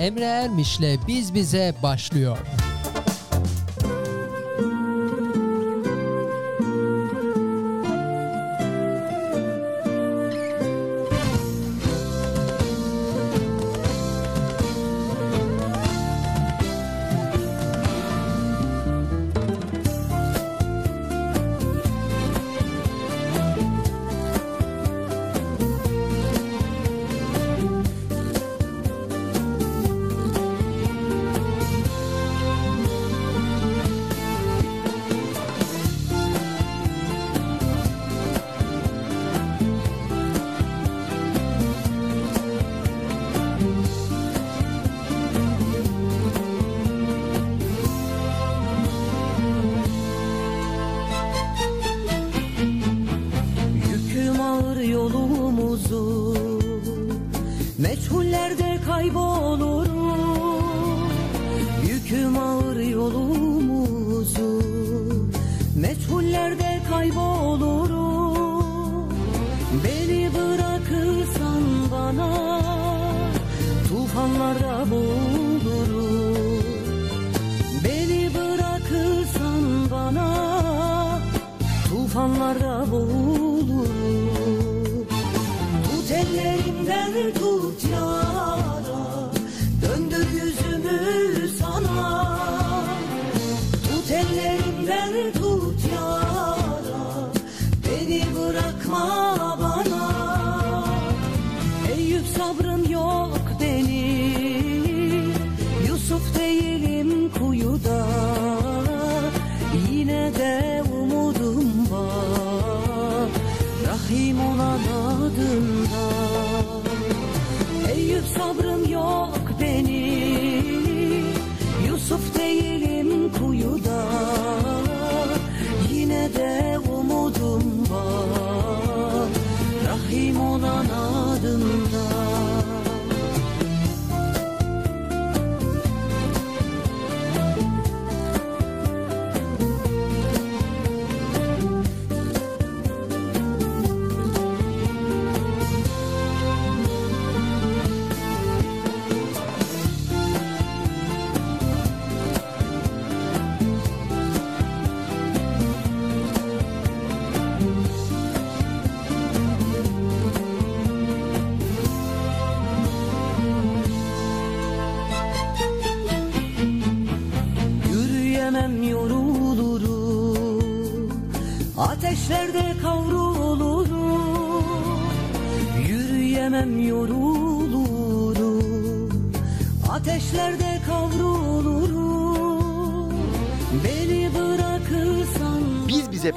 Emre Ermiş'le Biz Bize başlıyor.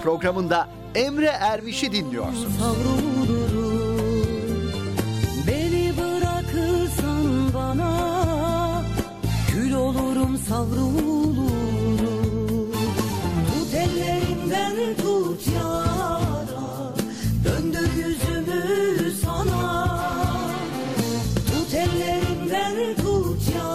programında Emre Ermiş'i dinliyorsunuz. Beni bırakırsan bana kül olurum savrulurum. Tut ellerimden tut yara döndür yüzümü sana. Tut ellerimden tut yara.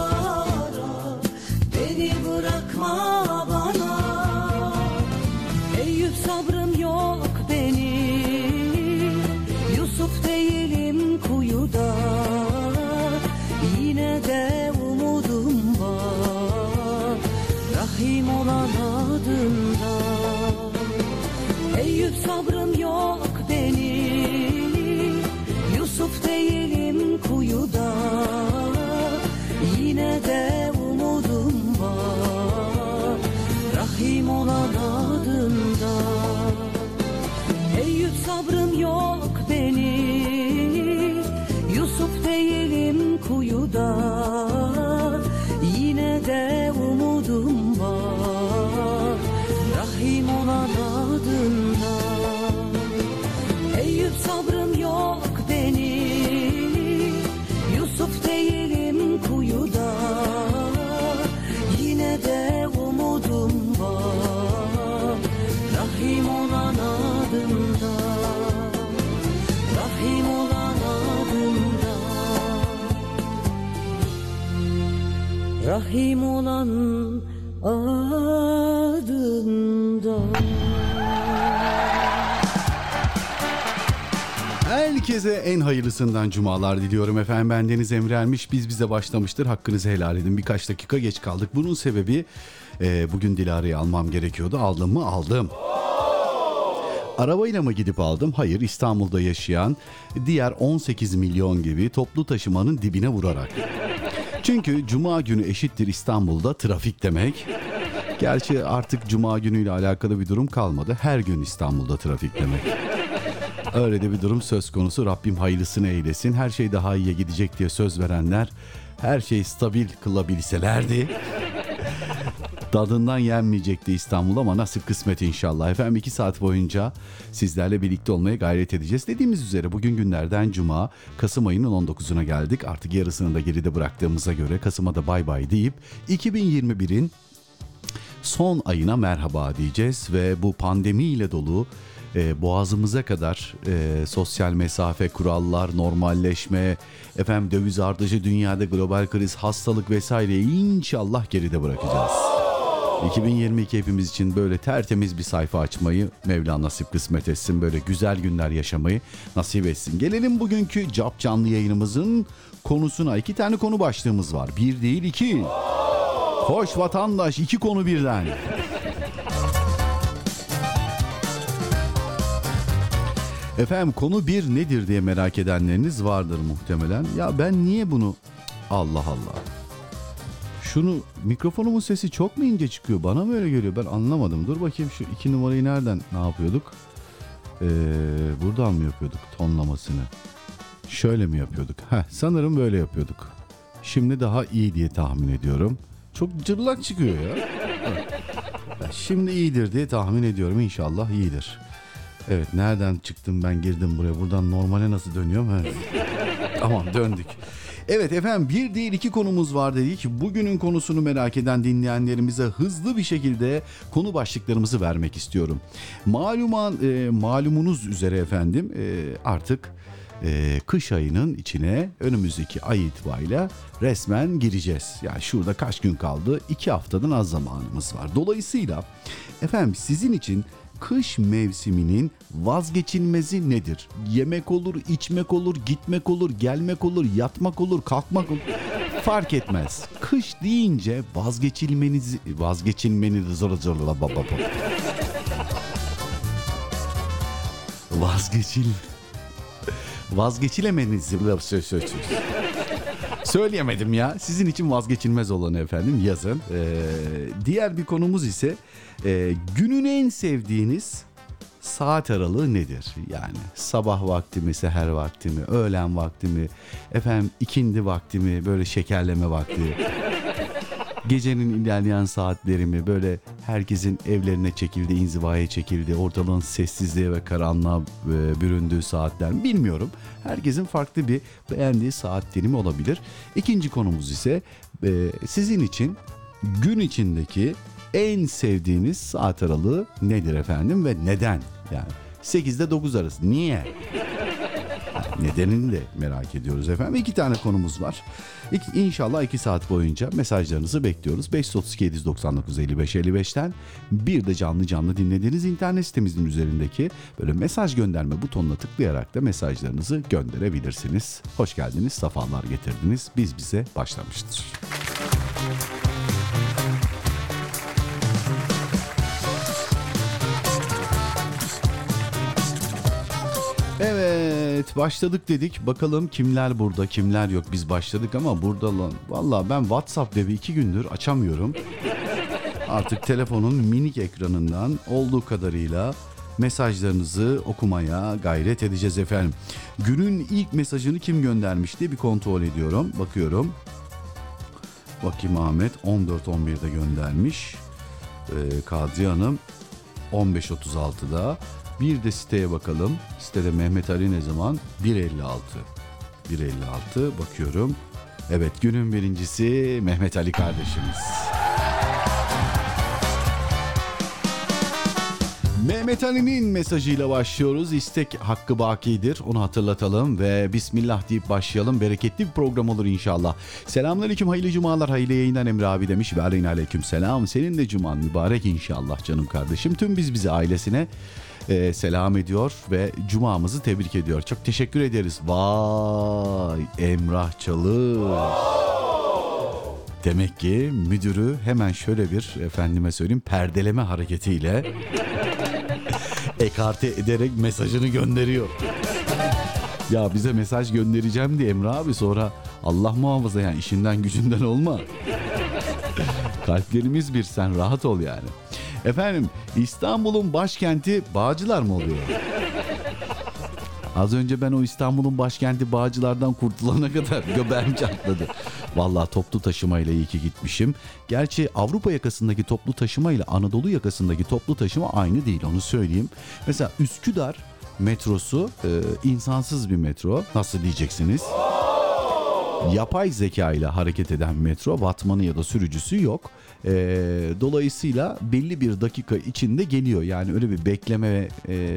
Herkese en hayırlısından cumalar diliyorum efendim. Ben Deniz Emre Ermiş. Biz bize başlamıştır. Hakkınızı helal edin. Birkaç dakika geç kaldık. Bunun sebebi e, bugün Dilara'yı almam gerekiyordu. Aldım mı? Aldım. Arabayla mı gidip aldım? Hayır İstanbul'da yaşayan diğer 18 milyon gibi toplu taşımanın dibine vurarak. Çünkü cuma günü eşittir İstanbul'da trafik demek. Gerçi artık cuma günüyle alakalı bir durum kalmadı. Her gün İstanbul'da trafik demek. Öyle de bir durum söz konusu. Rabbim hayırlısını eylesin. Her şey daha iyiye gidecek diye söz verenler her şey stabil kılabilselerdi. Tadından yenmeyecekti İstanbul ama nasip kısmet inşallah. Efendim iki saat boyunca sizlerle birlikte olmaya gayret edeceğiz. Dediğimiz üzere bugün günlerden cuma Kasım ayının 19'una geldik. Artık yarısını da geride bıraktığımıza göre Kasım'a da bay bay deyip 2021'in son ayına merhaba diyeceğiz ve bu pandemiyle dolu e, boğazımıza kadar e, sosyal mesafe, kurallar, normalleşme, efendim döviz artışı, dünyada global kriz, hastalık vesaireyi inşallah geride bırakacağız. 2022 hepimiz için böyle tertemiz bir sayfa açmayı Mevla nasip kısmet etsin. Böyle güzel günler yaşamayı nasip etsin. Gelelim bugünkü Cap canlı yayınımızın konusuna. iki tane konu başlığımız var. Bir değil iki. Hoş vatandaş iki konu birden. Efendim konu bir nedir diye merak edenleriniz vardır muhtemelen. Ya ben niye bunu... Allah Allah. Şunu mikrofonumun sesi çok mu ince çıkıyor? Bana mı öyle geliyor? Ben anlamadım. Dur bakayım şu iki numarayı nereden ne yapıyorduk? Ee, buradan mı yapıyorduk tonlamasını? Şöyle mi yapıyorduk? Heh, sanırım böyle yapıyorduk. Şimdi daha iyi diye tahmin ediyorum. Çok cırlak çıkıyor ya. Evet. Şimdi iyidir diye tahmin ediyorum. İnşallah iyidir. Evet nereden çıktım ben girdim buraya. Buradan normale nasıl dönüyorum? He. tamam döndük. Evet efendim bir değil iki konumuz var dedik. Bugünün konusunu merak eden dinleyenlerimize hızlı bir şekilde konu başlıklarımızı vermek istiyorum. Maluman, e, malumunuz üzere efendim e, artık e, kış ayının içine önümüzdeki ay itibariyle resmen gireceğiz. Yani şurada kaç gün kaldı? İki haftadan az zamanımız var. Dolayısıyla efendim sizin için kış mevsiminin vazgeçilmezi nedir? Yemek olur, içmek olur, gitmek olur, gelmek olur, yatmak olur, kalkmak olur. Fark etmez. Kış deyince vazgeçilmeniz vazgeçilmeniz zor zor la baba. Vazgeçil vazgeçilemeniz söz söz söz. Söyleyemedim ya. Sizin için vazgeçilmez olanı efendim yazın. Ee, diğer bir konumuz ise e, günün en sevdiğiniz saat aralığı nedir? Yani sabah vakti mi, seher vakti mi, öğlen vakti mi, efendim ikindi vakti mi, böyle şekerleme vakti. Gecenin ilerleyen saatleri mi böyle herkesin evlerine çekildi, inzivaya çekildi, ortalığın sessizliğe ve karanlığa e, büründüğü saatler mi bilmiyorum. Herkesin farklı bir beğendiği saat dilimi olabilir. İkinci konumuz ise e, sizin için gün içindeki en sevdiğiniz saat aralığı nedir efendim ve neden? Yani 8 ile 9 arası. Niye? Nedenini de merak ediyoruz efendim. İki tane konumuz var. İki, inşallah iki saat boyunca mesajlarınızı bekliyoruz. 532 799 55 55'ten bir de canlı canlı dinlediğiniz internet sitemizin üzerindeki böyle mesaj gönderme butonuna tıklayarak da mesajlarınızı gönderebilirsiniz. Hoş geldiniz, safalar getirdiniz. Biz bize başlamıştır. Evet başladık dedik. Bakalım kimler burada kimler yok. Biz başladık ama burada lan. Valla ben WhatsApp web'i iki gündür açamıyorum. Artık telefonun minik ekranından olduğu kadarıyla mesajlarınızı okumaya gayret edeceğiz efendim. Günün ilk mesajını kim göndermiş diye bir kontrol ediyorum. Bakıyorum. Bakayım Ahmet 14.11'de göndermiş. Ee, Kadriye Hanım 15.36'da. Bir de siteye bakalım. Sitede Mehmet Ali ne zaman? 1.56. 1.56 bakıyorum. Evet günün birincisi Mehmet Ali kardeşimiz. Mehmet Ali'nin mesajıyla başlıyoruz. İstek hakkı bakidir. Onu hatırlatalım ve Bismillah deyip başlayalım. Bereketli bir program olur inşallah. Selamünaleyküm, hayırlı cumalar, hayırlı yayından Emre abi demiş. Ve aleyküm selam. Senin de cuman mübarek inşallah canım kardeşim. Tüm biz bize ailesine e, selam ediyor ve cumamızı tebrik ediyor. Çok teşekkür ederiz. Vay Emrah Çalış. Demek ki müdürü hemen şöyle bir efendime söyleyeyim perdeleme hareketiyle ekarte ederek mesajını gönderiyor. Ya bize mesaj göndereceğim diye Emre abi sonra Allah muhafaza yani işinden gücünden olma. Kalplerimiz bir sen rahat ol yani. Efendim İstanbul'un başkenti Bağcılar mı oluyor? Az önce ben o İstanbul'un başkenti Bağcılar'dan kurtulana kadar göbeğim çatladı. Vallahi toplu taşımayla iyi ki gitmişim. Gerçi Avrupa yakasındaki toplu taşıma ile Anadolu yakasındaki toplu taşıma aynı değil onu söyleyeyim. Mesela Üsküdar metrosu e, insansız bir metro. Nasıl diyeceksiniz? Yapay zeka ile hareket eden metro vatmanı ya da sürücüsü yok. E, dolayısıyla belli bir dakika içinde geliyor. Yani öyle bir bekleme e,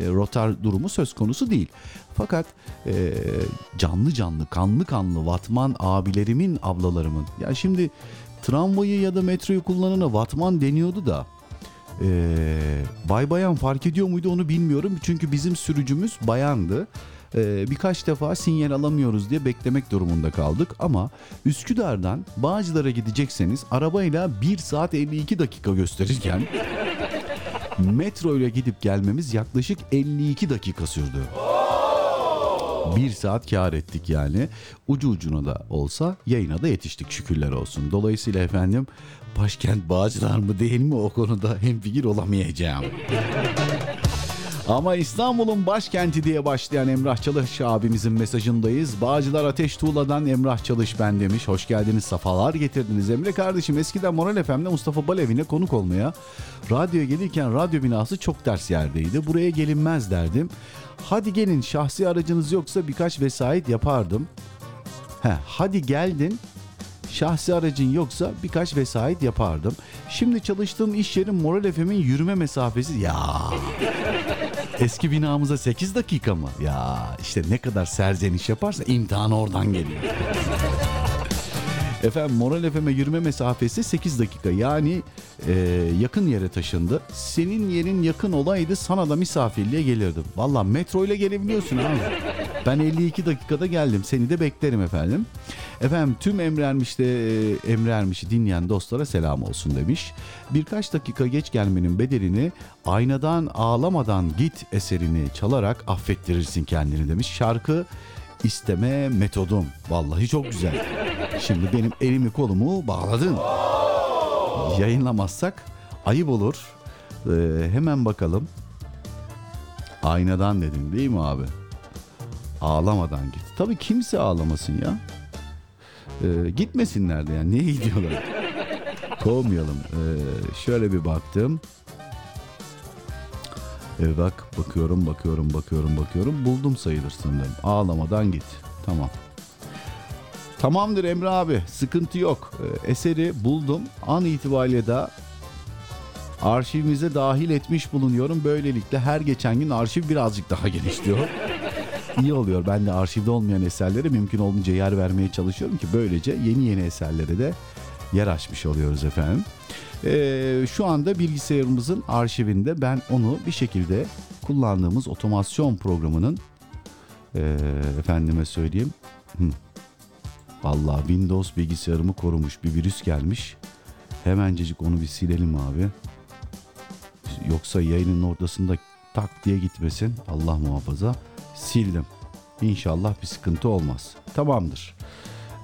rotar durumu söz konusu değil. Fakat e, canlı canlı kanlı kanlı vatman abilerimin ablalarımın. Ya şimdi tramvayı ya da metroyu kullanana vatman deniyordu da ee, bay bayan fark ediyor muydu onu bilmiyorum. Çünkü bizim sürücümüz bayandı. Ee, birkaç defa sinyal alamıyoruz diye beklemek durumunda kaldık. Ama Üsküdar'dan Bağcılar'a gidecekseniz arabayla 1 saat 52 dakika gösterirken metro ile gidip gelmemiz yaklaşık 52 dakika sürdü. Bir saat kar ettik yani. Ucu ucuna da olsa yayına da yetiştik şükürler olsun. Dolayısıyla efendim başkent Bağcılar mı değil mi o konuda hemfikir olamayacağım. Ama İstanbul'un başkenti diye başlayan Emrah Çalış abimizin mesajındayız. Bağcılar Ateş Tuğla'dan Emrah Çalış ben demiş. Hoş geldiniz, safalar getirdiniz. Emre kardeşim eskiden Moral FM'de Mustafa Balevi'ne konuk olmaya radyoya gelirken radyo binası çok ters yerdeydi. Buraya gelinmez derdim. Hadi gelin şahsi aracınız yoksa birkaç vesait yapardım. He, hadi geldin şahsi aracın yoksa birkaç vesait yapardım. Şimdi çalıştığım iş yerin Moral FM'in yürüme mesafesi ya eski binamıza 8 dakika mı? Ya işte ne kadar serzeniş yaparsa imtihan oradan geliyor. Efendim Moral FM'e yürüme mesafesi 8 dakika. Yani e, yakın yere taşındı. Senin yerin yakın olaydı sana da misafirliğe gelirdim. Valla metro ile gelebiliyorsun abi. Ben 52 dakikada geldim. Seni de beklerim efendim. Efendim tüm Emre Ermiş'te e, Emre Ermiş'i dinleyen dostlara selam olsun demiş. Birkaç dakika geç gelmenin bedelini aynadan ağlamadan git eserini çalarak affettirirsin kendini demiş. Şarkı isteme metodum. Vallahi çok güzel. Şimdi benim elimi kolumu bağladın. Yayınlamazsak ayıp olur. Ee, hemen bakalım. Aynadan dedim değil mi abi? Ağlamadan git. Tabii kimse ağlamasın ya. Ee, gitmesinler de yani. Niye gidiyorlar? Kovmayalım. Ee, şöyle bir baktım. Ee, bak bakıyorum bakıyorum bakıyorum bakıyorum. Buldum sayılır sanırım. Ağlamadan git. Tamam. Tamamdır Emre abi. Sıkıntı yok. Ee, eseri buldum. An itibariyle de arşivimize dahil etmiş bulunuyorum. Böylelikle her geçen gün arşiv birazcık daha genişliyor. İyi oluyor. Ben de arşivde olmayan eserlere mümkün olduğunca yer vermeye çalışıyorum ki böylece yeni yeni eserlere de yer açmış oluyoruz efendim. Ee, şu anda bilgisayarımızın arşivinde ben onu bir şekilde kullandığımız otomasyon programının e, efendime söyleyeyim. Hı. Vallahi Windows bilgisayarımı korumuş bir virüs gelmiş. Hemencecik onu bir silelim abi. Yoksa yayının ortasında tak diye gitmesin. Allah muhafaza. Sildim. İnşallah bir sıkıntı olmaz. Tamamdır.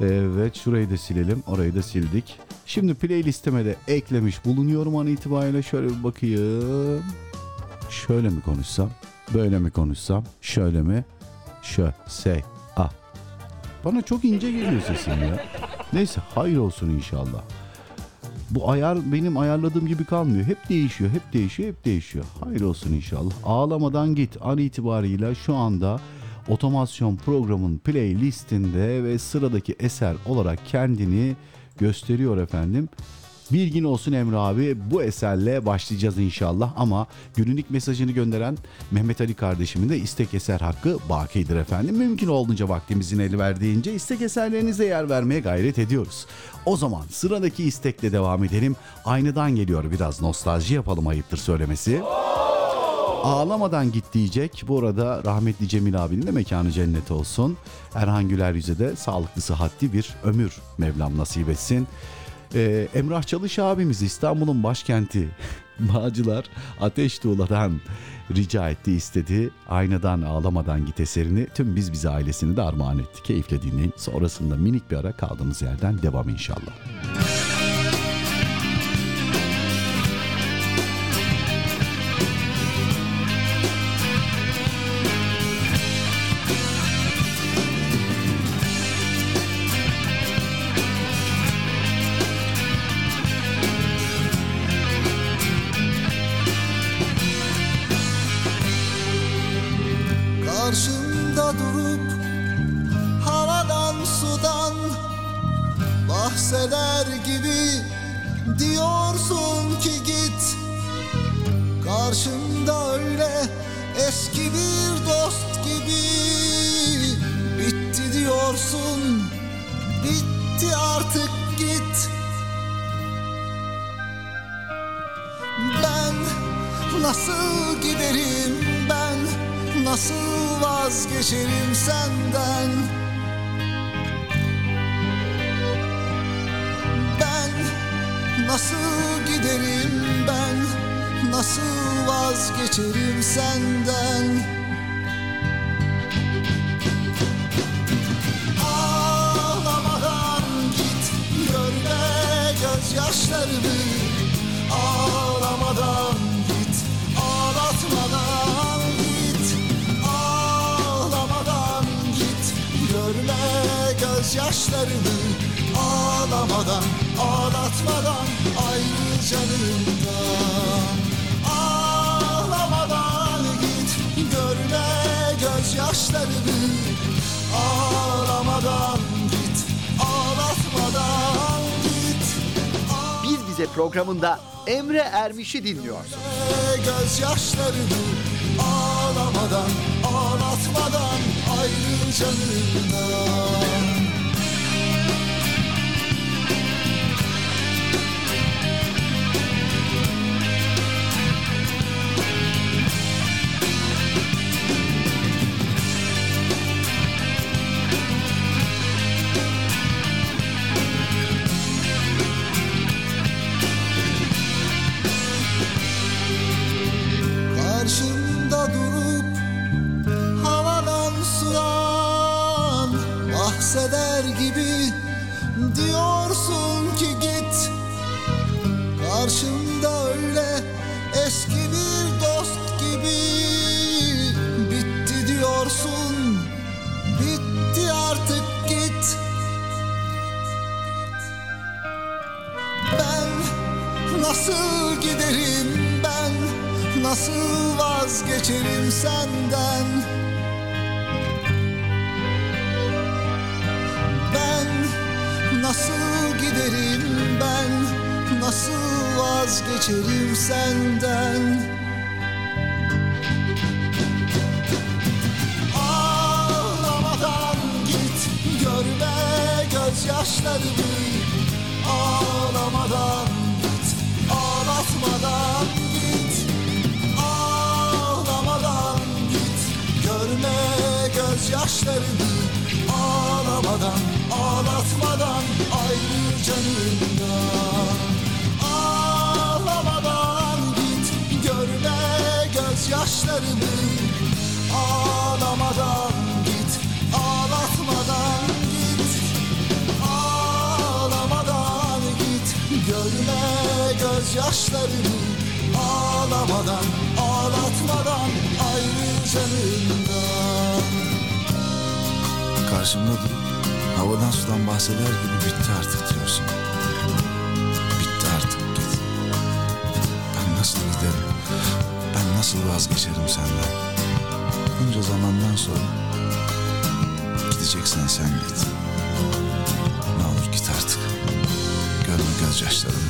Evet şurayı da silelim. Orayı da sildik. Şimdi playlistime de eklemiş bulunuyorum an itibariyle. Şöyle bir bakayım. Şöyle mi konuşsam? Böyle mi konuşsam? Şöyle mi? Şö, say, ah. Bana çok ince geliyor sesin ya. Neyse hayır olsun inşallah. Bu ayar benim ayarladığım gibi kalmıyor. Hep değişiyor, hep değişiyor, hep değişiyor. Hayır olsun inşallah. Ağlamadan git an itibarıyla şu anda otomasyon programın playlistinde ve sıradaki eser olarak kendini gösteriyor efendim. Bilgin olsun Emre abi bu eserle başlayacağız inşallah ama günün ilk mesajını gönderen Mehmet Ali kardeşimin de istek eser hakkı bakidir efendim. Mümkün olduğunca vaktimizin el verdiğince istek eserlerinize yer vermeye gayret ediyoruz. O zaman sıradaki istekle devam edelim. Aynadan geliyor biraz nostalji yapalım ayıptır söylemesi. Ağlamadan git diyecek. Bu arada rahmetli Cemil abinin de mekanı cennet olsun. Erhan Güler Yüz'e de sağlıklı sıhhatli bir ömür Mevlam nasip etsin. Ee, Emrah Çalış abimiz İstanbul'un başkenti Bağcılar Ateş Tuğla'dan rica etti istedi. Aynadan ağlamadan git eserini tüm biz bize ailesini de armağan etti. Keyifle dinleyin. Sonrasında minik bir ara kaldığımız yerden devam inşallah. Karşımda Emre Ermiş'i diyorsun ki git. Karşımda öyle eski bir dost gibi. Bitti diyorsun bitti artık git. Ben nasıl giderim ben Nasıl vazgeçerim senden Nasıl vazgeçerim senden? Ağlamadan git Görme gözyaşlarımı. Ağlamadan git Ağlatmadan git. Ağlamadan git Görme gözyaşlarımı. Ağlamadan Ağlatmadan Ayrı canımdan gözyaşlarımı Ağlamadan git Ağlatmadan git Ağlamadan git Görme gözyaşlarımı Ağlamadan Ağlatmadan Ayrı canımdan Karşımda durup havadan sudan bahseder gibi bitti artık diyorsun. Nasıl vazgeçerim senden? Bunca zamandan sonra gideceksen sen git. Ne olur git artık. Görme gözyaşlarımı.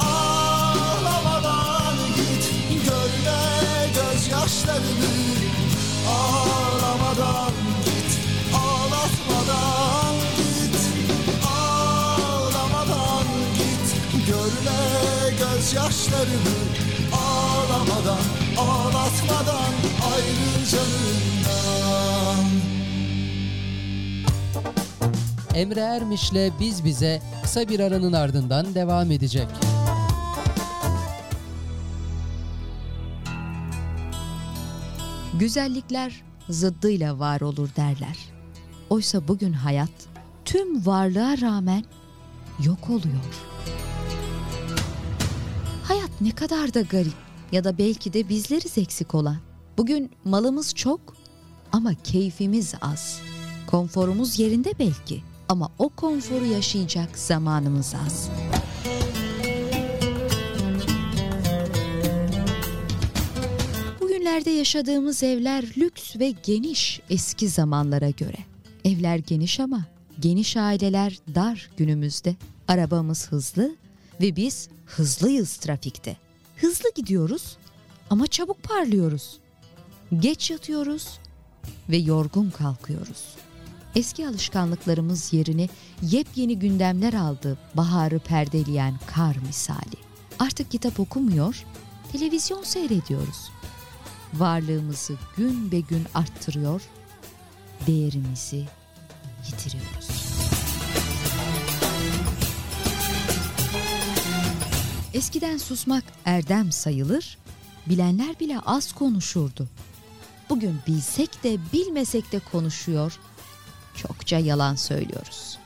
Ağlamadan git Görme gözyaşlarımı Ağlamadan git Ağlatmadan git Ağlamadan git Görme gözyaşlarımı Ağlamadan Ağlatmadan ayrı canından Emre Ermiş'le Biz Bize kısa bir aranın ardından devam edecek. Güzellikler zıddıyla var olur derler. Oysa bugün hayat tüm varlığa rağmen yok oluyor. Hayat ne kadar da garip ya da belki de bizleriz eksik olan. Bugün malımız çok ama keyfimiz az. Konforumuz yerinde belki ama o konforu yaşayacak zamanımız az. Bugünlerde yaşadığımız evler lüks ve geniş eski zamanlara göre. Evler geniş ama geniş aileler dar günümüzde. Arabamız hızlı ve biz hızlıyız trafikte. Hızlı gidiyoruz ama çabuk parlıyoruz. Geç yatıyoruz ve yorgun kalkıyoruz. Eski alışkanlıklarımız yerini yepyeni gündemler aldı baharı perdeleyen kar misali. Artık kitap okumuyor, televizyon seyrediyoruz varlığımızı gün be gün arttırıyor, değerimizi yitiriyoruz. Eskiden susmak erdem sayılır, bilenler bile az konuşurdu. Bugün bilsek de bilmesek de konuşuyor, çokça yalan söylüyoruz.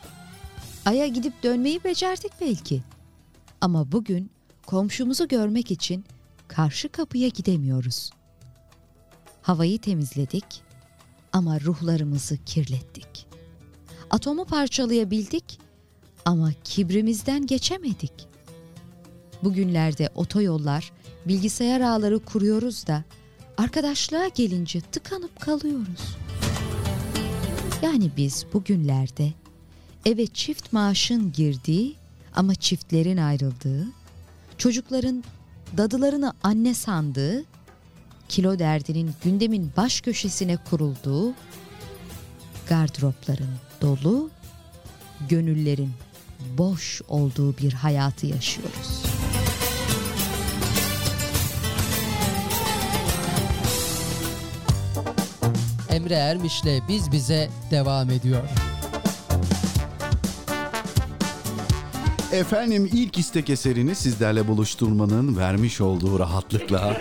Ay'a gidip dönmeyi becerdik belki. Ama bugün komşumuzu görmek için karşı kapıya gidemiyoruz. Havayı temizledik ama ruhlarımızı kirlettik. Atomu parçalayabildik ama kibrimizden geçemedik. Bugünlerde otoyollar, bilgisayar ağları kuruyoruz da arkadaşlığa gelince tıkanıp kalıyoruz. Yani biz bugünlerde eve çift maaşın girdiği ama çiftlerin ayrıldığı, çocukların dadılarını anne sandığı kilo derdinin gündemin baş köşesine kurulduğu, gardıropların dolu, gönüllerin boş olduğu bir hayatı yaşıyoruz. Emre Ermiş'le Biz Bize devam ediyor. Efendim ilk istek eserini sizlerle buluşturmanın vermiş olduğu rahatlıkla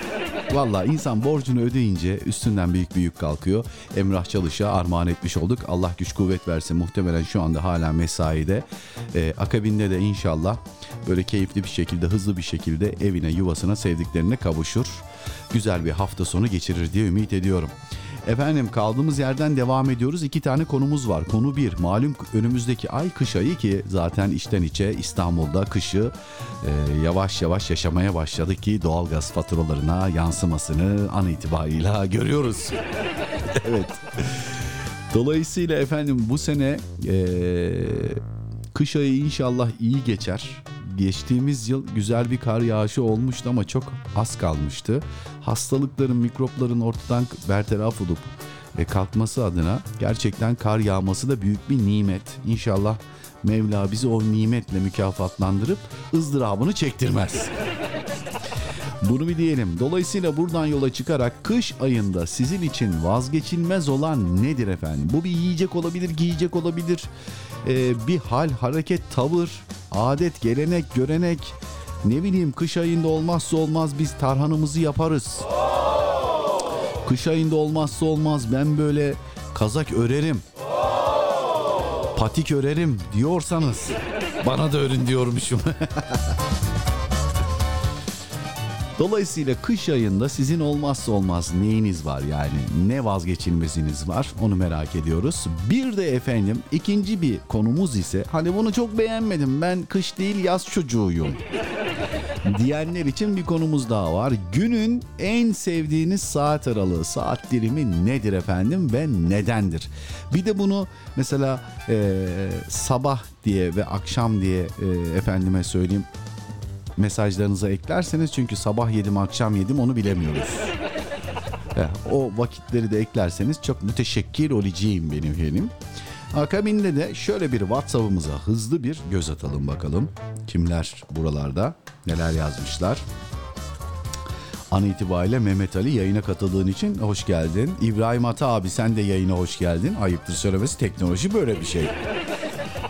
Valla insan borcunu ödeyince üstünden büyük bir yük kalkıyor. Emrah Çalış'a armağan etmiş olduk. Allah güç kuvvet versin. Muhtemelen şu anda hala mesaide. Ee, akabinde de inşallah böyle keyifli bir şekilde, hızlı bir şekilde evine, yuvasına, sevdiklerine kavuşur. Güzel bir hafta sonu geçirir diye ümit ediyorum. Efendim kaldığımız yerden devam ediyoruz. İki tane konumuz var. Konu bir, malum önümüzdeki ay kış ayı ki zaten içten içe İstanbul'da kışı e, yavaş yavaş yaşamaya başladı ki doğalgaz faturalarına yansımasını an itibarıyla görüyoruz. evet. Dolayısıyla efendim bu sene e, kış ayı inşallah iyi geçer. Geçtiğimiz yıl güzel bir kar yağışı olmuştu ama çok az kalmıştı. Hastalıkların, mikropların ortadan bertaraf olup ve kalkması adına gerçekten kar yağması da büyük bir nimet. İnşallah Mevla bizi o nimetle mükafatlandırıp ızdırabını çektirmez. Bunu bir diyelim. Dolayısıyla buradan yola çıkarak kış ayında sizin için vazgeçilmez olan nedir efendim? Bu bir yiyecek olabilir, giyecek olabilir. Ee, bir hal, hareket, tavır, adet, gelenek, görenek. Ne bileyim kış ayında olmazsa olmaz biz tarhanımızı yaparız. Kış ayında olmazsa olmaz ben böyle kazak örerim. Patik örerim diyorsanız bana da örün diyormuşum. Dolayısıyla kış ayında sizin olmazsa olmaz neyiniz var yani ne vazgeçilmeziniz var onu merak ediyoruz. Bir de efendim ikinci bir konumuz ise hani bunu çok beğenmedim ben kış değil yaz çocuğuyum diyenler için bir konumuz daha var. Günün en sevdiğiniz saat aralığı, saat dilimi nedir efendim ve nedendir? Bir de bunu mesela e, sabah diye ve akşam diye e, efendime söyleyeyim mesajlarınıza eklerseniz çünkü sabah yedim akşam yedim onu bilemiyoruz. o vakitleri de eklerseniz çok müteşekkir olacağım benim efendim. Akabinde de şöyle bir WhatsApp'ımıza hızlı bir göz atalım bakalım. Kimler buralarda neler yazmışlar. An itibariyle Mehmet Ali yayına katıldığın için hoş geldin. İbrahim Ata abi sen de yayına hoş geldin. Ayıptır söylemesi teknoloji böyle bir şey.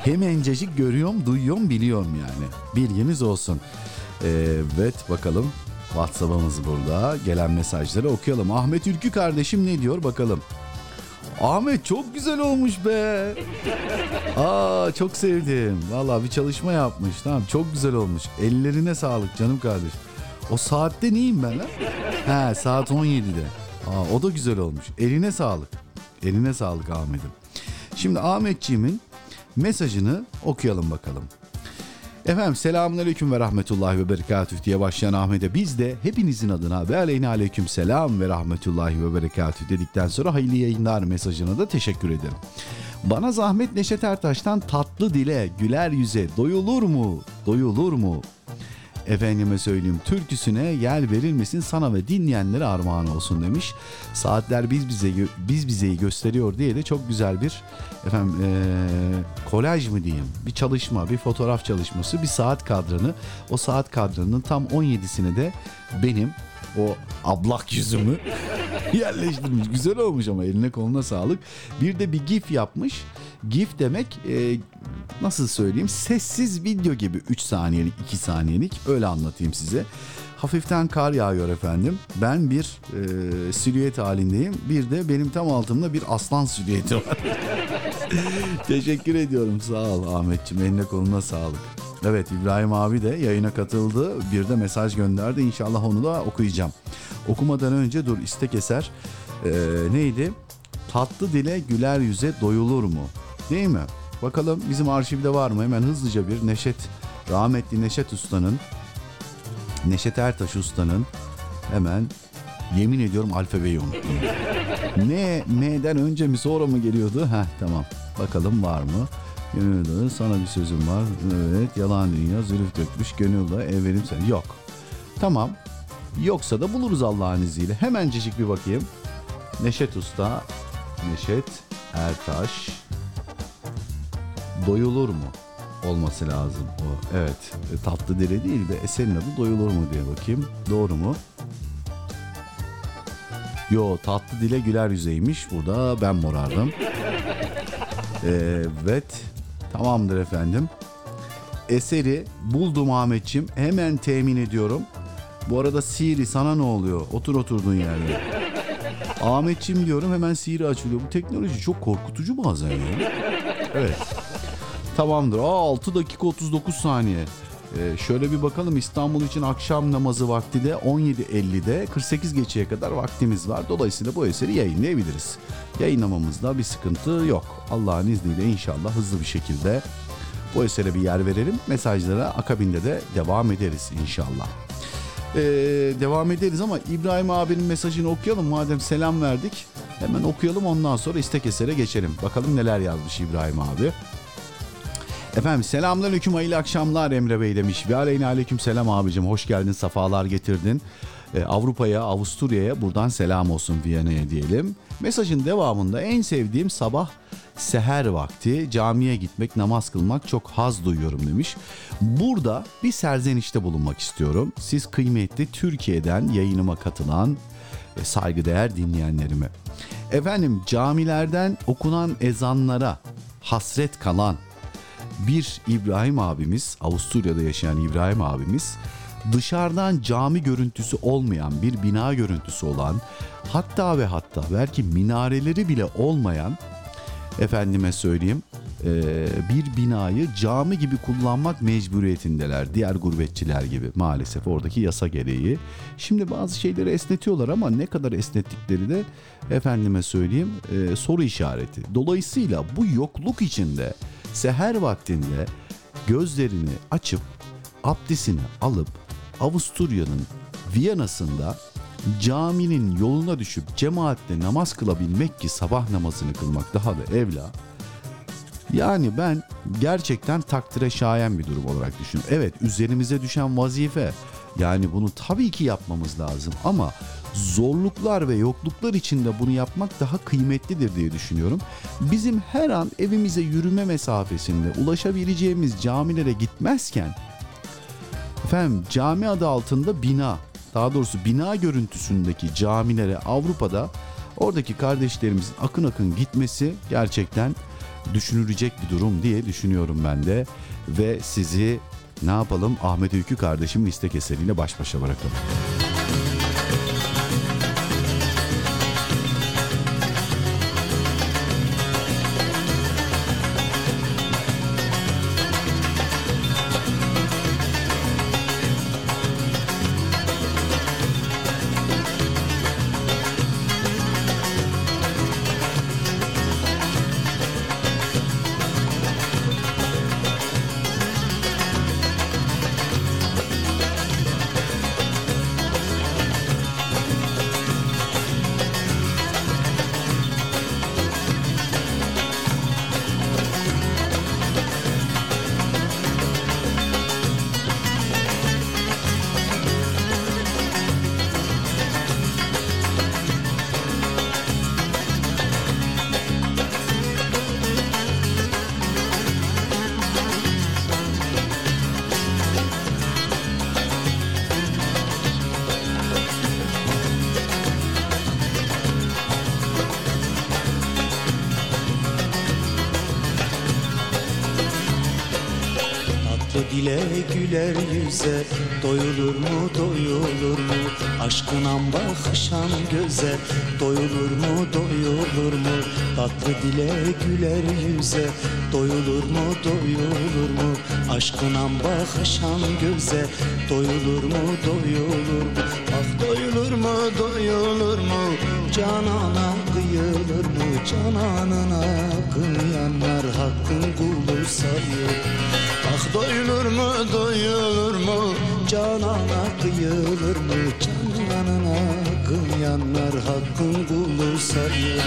Hemencecik görüyorum, duyuyorum, biliyorum yani. Bilginiz olsun. Evet bakalım WhatsApp'ımız burada. Gelen mesajları okuyalım. Ahmet Ülkü kardeşim ne diyor bakalım. Ahmet çok güzel olmuş be. Aa çok sevdim. Vallahi bir çalışma yapmış. Tamam çok güzel olmuş. Ellerine sağlık canım kardeş. O saatte neyim ben lan? He saat 17'de. Aa o da güzel olmuş. Eline sağlık. Eline sağlık Ahmet'im. Şimdi Ahmetciğimin mesajını okuyalım bakalım. Efendim selamünaleyküm ve rahmetullahi ve berekatüh diye başlayan Ahmet'e biz de hepinizin adına ve aleyhine aleyküm selam ve rahmetullahi ve berekatüh dedikten sonra hayırlı yayınlar mesajına da teşekkür ederim. Bana zahmet Neşet Ertaş'tan tatlı dile, güler yüze doyulur mu, doyulur mu? Efendime söyleyeyim türküsüne yer verilmesin sana ve dinleyenlere armağan olsun demiş. Saatler biz bize biz bizeyi gösteriyor diye de çok güzel bir efendim eee, kolaj mı diyeyim bir çalışma bir fotoğraf çalışması bir saat kadranı o saat kadranının tam 17'sini de benim o ablak yüzümü yerleştirmiş. Güzel olmuş ama eline koluna sağlık. Bir de bir gif yapmış. Gif demek e, nasıl söyleyeyim sessiz video gibi 3 saniyelik 2 saniyelik öyle anlatayım size. Hafiften kar yağıyor efendim. Ben bir e, silüet halindeyim. Bir de benim tam altımda bir aslan silüeti var. Teşekkür ediyorum. Sağ ol Ahmetciğim. Eline koluna sağlık. Evet İbrahim abi de yayına katıldı. Bir de mesaj gönderdi. İnşallah onu da okuyacağım. Okumadan önce dur istek eser. Ee, neydi? Tatlı dile güler yüze doyulur mu? Değil mi? Bakalım bizim arşivde var mı? Hemen hızlıca bir Neşet, rahmetli Neşet Usta'nın, Neşet Ertaş Usta'nın hemen yemin ediyorum alfabeyi unuttum. Ne M'den önce mi sonra mı geliyordu? Heh tamam. Bakalım var mı? Gönül dağı sana bir sözüm var. Evet yalan dünya zülüf dökmüş. Gönül dağı evvelim sen. Yok. Tamam. Yoksa da buluruz Allah'ın izniyle. Hemencecik bir bakayım. Neşet Usta. Neşet Ertaş. Doyulur mu? Olması lazım o. Evet. E, Tatlı dile değil de eserin adı doyulur mu diye bakayım. Doğru mu? Yo tatlı dile güler yüzeymiş. Burada ben morardım. Evet. Tamamdır efendim. Eseri buldum Ahmetçim. Hemen temin ediyorum. Bu arada Siri sana ne oluyor? Otur oturduğun yerde. Ahmetçim diyorum hemen Siri açılıyor. Bu teknoloji çok korkutucu bazen ya. Evet. Tamamdır. Aa 6 dakika 39 saniye. Ee, şöyle bir bakalım İstanbul için akşam namazı vakti de 17.50'de 48 geçeye kadar vaktimiz var. Dolayısıyla bu eseri yayınlayabiliriz. Yayınlamamızda bir sıkıntı yok. Allah'ın izniyle inşallah hızlı bir şekilde bu esere bir yer verelim. Mesajlara akabinde de devam ederiz inşallah. Ee, devam ederiz ama İbrahim abinin mesajını okuyalım. Madem selam verdik hemen okuyalım ondan sonra istek esere geçelim. Bakalım neler yazmış İbrahim abi. Efendim selamünaleyküm hayırlı akşamlar Emre Bey demiş. Ve aleyhine aleyküm selam abicim hoş geldin safalar getirdin. Ee, Avrupa'ya Avusturya'ya buradan selam olsun Viyana'ya diyelim. Mesajın devamında en sevdiğim sabah seher vakti camiye gitmek namaz kılmak çok haz duyuyorum demiş. Burada bir serzenişte bulunmak istiyorum. Siz kıymetli Türkiye'den yayınıma katılan e, saygıdeğer dinleyenlerime. Efendim camilerden okunan ezanlara hasret kalan bir İbrahim abimiz, Avusturya'da yaşayan İbrahim abimiz dışarıdan cami görüntüsü olmayan bir bina görüntüsü olan hatta ve hatta belki minareleri bile olmayan efendime söyleyeyim e, bir binayı cami gibi kullanmak mecburiyetindeler. Diğer gurbetçiler gibi maalesef oradaki yasa gereği. Şimdi bazı şeyleri esnetiyorlar ama ne kadar esnettikleri de efendime söyleyeyim e, soru işareti. Dolayısıyla bu yokluk içinde seher vaktinde gözlerini açıp abdestini alıp Avusturya'nın Viyana'sında caminin yoluna düşüp cemaatle namaz kılabilmek ki sabah namazını kılmak daha da evla. Yani ben gerçekten takdire şayan bir durum olarak düşünüyorum. Evet üzerimize düşen vazife yani bunu tabii ki yapmamız lazım ama zorluklar ve yokluklar içinde bunu yapmak daha kıymetlidir diye düşünüyorum. Bizim her an evimize yürüme mesafesinde ulaşabileceğimiz camilere gitmezken efendim cami adı altında bina daha doğrusu bina görüntüsündeki camilere Avrupa'da oradaki kardeşlerimizin akın akın gitmesi gerçekten düşünülecek bir durum diye düşünüyorum ben de. Ve sizi ne yapalım Ahmet Öykü kardeşimin istek eseriyle baş başa bırakalım. Canana kıyılır mı? Cananına kıyanlar Hakkın kulu sayır Ah doyulur mu doyulur mu? Canana kıyılır mı? Cananına kıyanlar Hakkın kulu sayır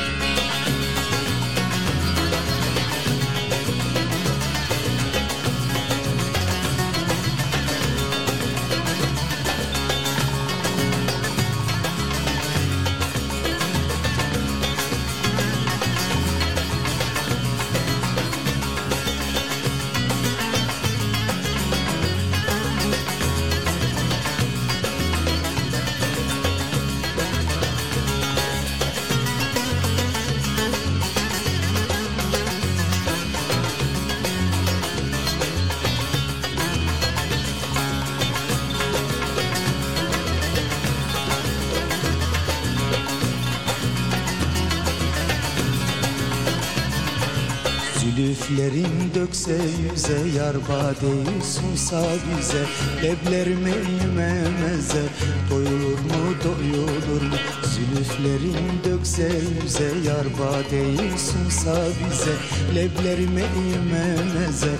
Dökse yüze Yar badeyi sunsa bize. Leblerime yememeze Doyulur mu doyulur mu? Zülüflerin dökse yüze Yar badeyi sunsa bize. Leblerime yememeze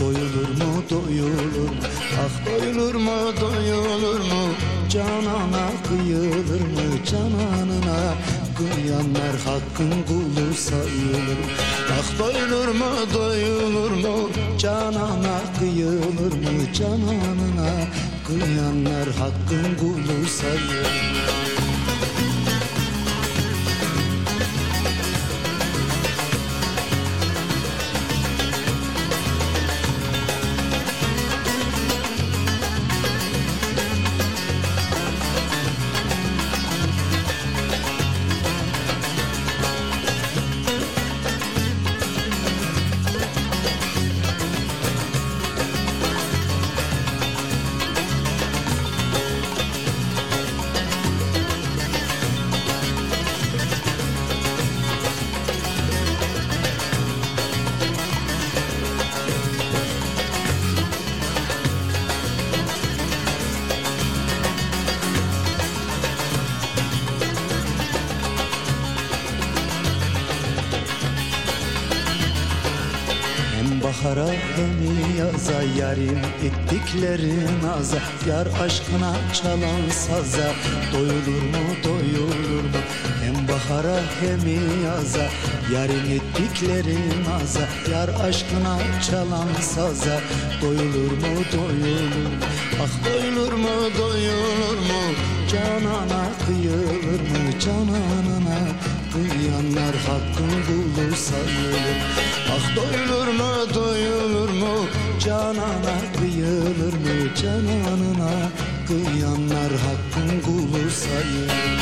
Doyulur mu doyulur mu? Ah doyulur mu doyulur mu? Canana kıyılır mı? Cananına kıyanlar hakkın kulu sayılır. Ah doyulur mu doyulur mu? Canana kıyılır mı? Cananına kıyanlar hakkın kulu sayılır ettiklerin aza Yar aşkına çalan saza Doyulur mu doyulur mu? Hem bahara hem yaza. Yarim ettiklerin aza Yar aşkına çalan saza Doyulur mu doyulur mu? Ah doyulur mu doyulur mu? Canana kıyılır mı? Cananına kıyanlar hakkın kulu sayılır. Ah doyulur mu doyulur mu Canana kıyılır mı Cananına? Kıyanlar hakkın kulu sayılır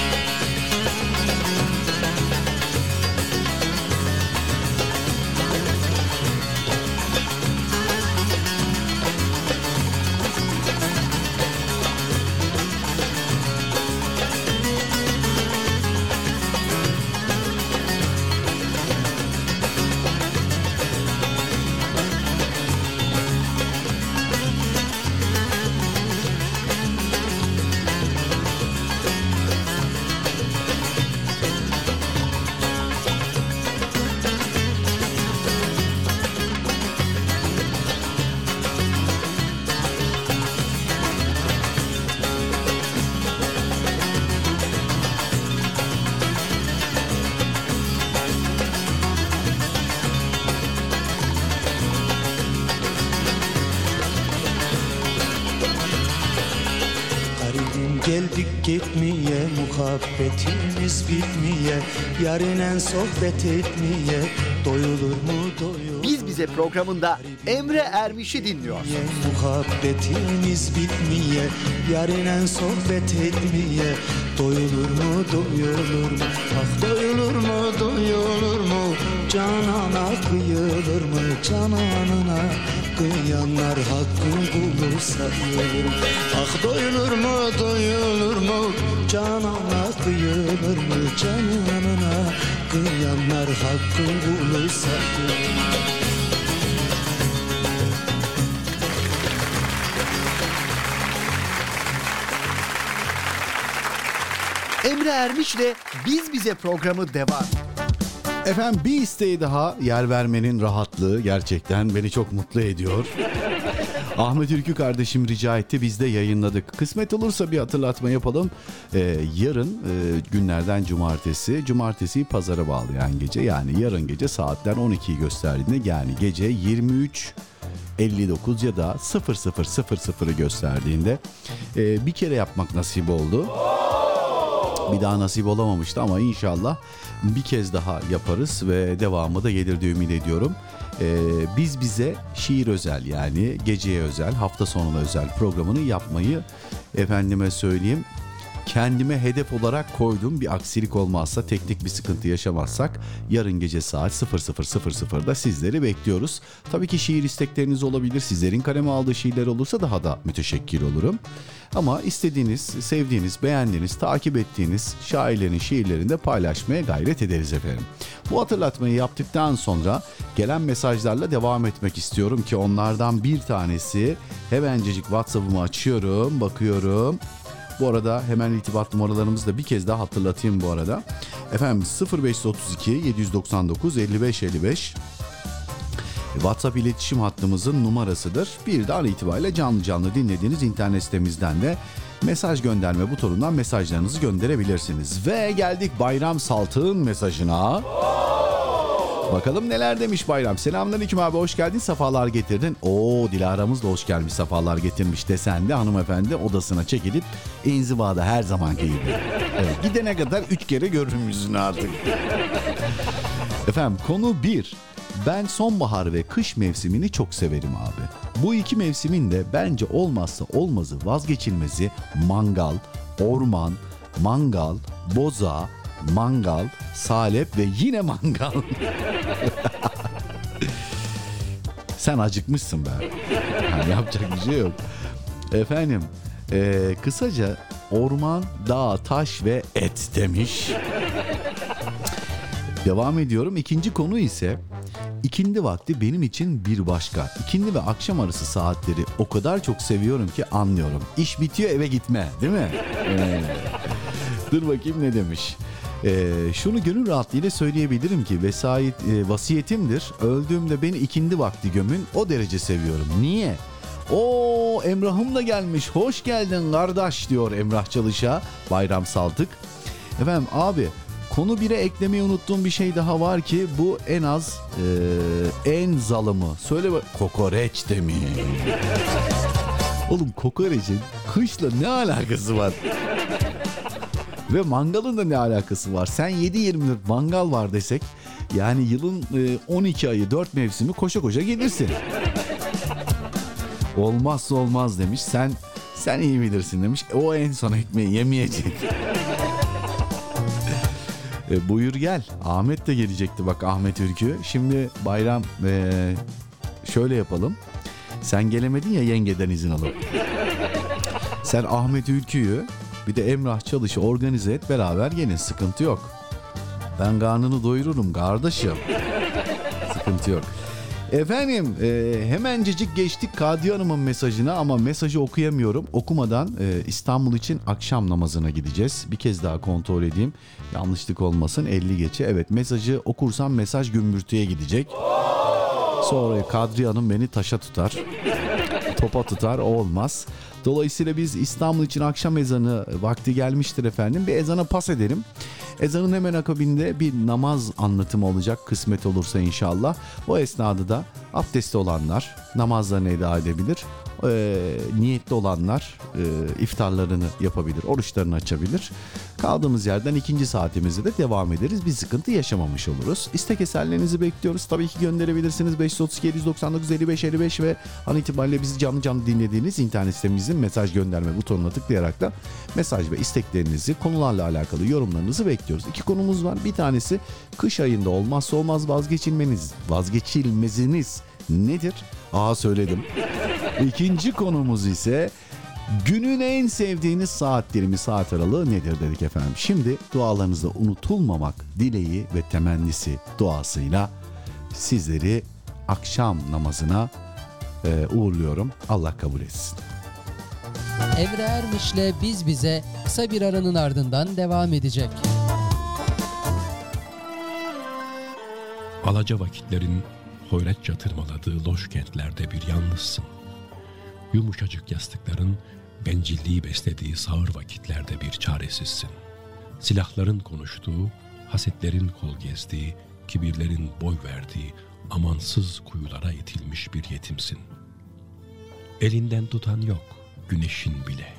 Muhabbetimiz bitmeye Yarinen sohbet etmeye Doyulur mu doyulur Biz Bize programında Emre Ermiş'i dinliyorsun. Ye, Muhabbetimiz bitmeye Yarinen sohbet etmeye Doyulur mu doyulur mu? Ah doyulur mu doyulur mu? Canana kıyılır mı? Cananına kıyanlar hakkın kulu sayılır Ah doyulur mu doyulur mu? Canana kıyılır mı? Cananına kıyanlar hakkın kulu sayılır Emre Ermiş'le Biz Bize programı devam. Efendim bir isteği daha yer vermenin rahatlığı gerçekten beni çok mutlu ediyor. Ahmet Ülkü kardeşim rica etti biz de yayınladık. Kısmet olursa bir hatırlatma yapalım. Ee, yarın e, günlerden cumartesi, cumartesiyi pazara bağlayan gece yani yarın gece saatler 12'yi gösterdiğinde yani gece 23 59 ya da 0000'ı gösterdiğinde e, bir kere yapmak nasip oldu. Bir daha nasip olamamıştı ama inşallah bir kez daha yaparız ve devamı da gelir diye ümit ediyorum. Ee, biz bize şiir özel yani geceye özel, hafta sonuna özel programını yapmayı efendime söyleyeyim kendime hedef olarak koydum. Bir aksilik olmazsa, teknik bir sıkıntı yaşamazsak yarın gece saat 00.00'da sizleri bekliyoruz. Tabii ki şiir istekleriniz olabilir. Sizlerin kaleme aldığı şiirler olursa daha da müteşekkir olurum. Ama istediğiniz, sevdiğiniz, beğendiğiniz, takip ettiğiniz şairlerin şiirlerini de paylaşmaya gayret ederiz efendim. Bu hatırlatmayı yaptıktan sonra gelen mesajlarla devam etmek istiyorum ki onlardan bir tanesi hemencecik WhatsApp'ımı açıyorum, bakıyorum. Bu arada hemen irtibat numaralarımızı da bir kez daha hatırlatayım bu arada. Efendim 0532 799 55 55 WhatsApp iletişim hattımızın numarasıdır. Bir de an itibariyle canlı canlı dinlediğiniz internet sitemizden de mesaj gönderme butonundan mesajlarınızı gönderebilirsiniz. Ve geldik Bayram Saltık'ın mesajına. Bakalım neler demiş Bayram. Selamünaleyküm abi hoş geldin sefalar getirdin. Oo Dilara'mız da hoş gelmiş sefalar getirmiş desen de hanımefendi odasına çekilip inzivada her zamanki gibi. Evet, gidene kadar üç kere görürüm yüzünü artık. Efendim konu bir. Ben sonbahar ve kış mevsimini çok severim abi. Bu iki mevsimin de bence olmazsa olmazı vazgeçilmezi mangal, orman, mangal, boza, mangal, salep ve yine mangal. Sen acıkmışsın be. Yani yapacak bir şey yok. Efendim, eee, kısaca orman, dağ, taş ve et demiş. Devam ediyorum. İkinci konu ise ikindi vakti benim için bir başka. İkindi ve akşam arası saatleri o kadar çok seviyorum ki anlıyorum. İş bitiyor eve gitme değil mi? Ee, dur bakayım ne demiş. Ee, şunu gönül rahatlığıyla söyleyebilirim ki vesayet, e, vasiyetimdir. Öldüğümde beni ikindi vakti gömün o derece seviyorum. Niye? O Emrah'ım da gelmiş. Hoş geldin kardeş diyor Emrah Çalış'a. Bayram Saltık. Efendim abi konu 1'e eklemeyi unuttuğum bir şey daha var ki bu en az e, en zalımı. Söyle bak kokoreç demiş. Oğlum kokoreçin kışla ne alakası var? Ve mangalın da ne alakası var? Sen 7-24 mangal var desek yani yılın e, 12 ayı 4 mevsimi koşa koşa gelirsin. Olmazsa olmaz demiş. Sen Sen iyi bilirsin demiş. O en son ekmeği yemeyecek. E, buyur gel. Ahmet de gelecekti bak Ahmet Ülkü. Şimdi bayram e, şöyle yapalım. Sen gelemedin ya yengeden izin alıp. Sen Ahmet Ülkü'yü bir de Emrah Çalış'ı organize et beraber gelin sıkıntı yok. Ben karnını doyururum kardeşim. sıkıntı yok. Efendim e, hemencecik geçtik Kadiye Hanım'ın mesajına ama mesajı okuyamıyorum. Okumadan e, İstanbul için akşam namazına gideceğiz. Bir kez daha kontrol edeyim. Yanlışlık olmasın 50 geçe. Evet mesajı okursam mesaj gümbürtüye gidecek. Sonra Kadriye Hanım beni taşa tutar. Topa tutar olmaz. Dolayısıyla biz İstanbul için akşam ezanı vakti gelmiştir efendim. Bir ezana pas edelim. Ezanın hemen akabinde bir namaz anlatımı olacak kısmet olursa inşallah. O esnada da abdestli olanlar namazlarını eda edebilir. Ee, niyetli olanlar e, iftarlarını yapabilir, oruçlarını açabilir. Kaldığımız yerden ikinci saatimizde de devam ederiz. Bir sıkıntı yaşamamış oluruz. İstek eserlerinizi bekliyoruz. Tabii ki gönderebilirsiniz. 532 799 55 55 ve an itibariyle bizi canlı canlı dinlediğiniz internet sitemizin mesaj gönderme butonuna tıklayarak da mesaj ve isteklerinizi, konularla alakalı yorumlarınızı bekliyoruz. İki konumuz var. Bir tanesi kış ayında olmazsa olmaz vazgeçilmeniz, vazgeçilmeziniz nedir? Aa söyledim. İkinci konumuz ise günün en sevdiğiniz saat dilimi saat aralığı nedir dedik efendim. Şimdi dualarınızda unutulmamak dileği ve temennisi duasıyla sizleri akşam namazına e, uğurluyorum. Allah kabul etsin. Emre Ermiş'le Biz Bize kısa bir aranın ardından devam edecek. Alaca vakitlerin hoyratça tırmaladığı loş kentlerde bir yalnızsın. Yumuşacık yastıkların bencilliği beslediği sağır vakitlerde bir çaresizsin. Silahların konuştuğu, hasetlerin kol gezdiği, kibirlerin boy verdiği amansız kuyulara itilmiş bir yetimsin. Elinden tutan yok, güneşin bile.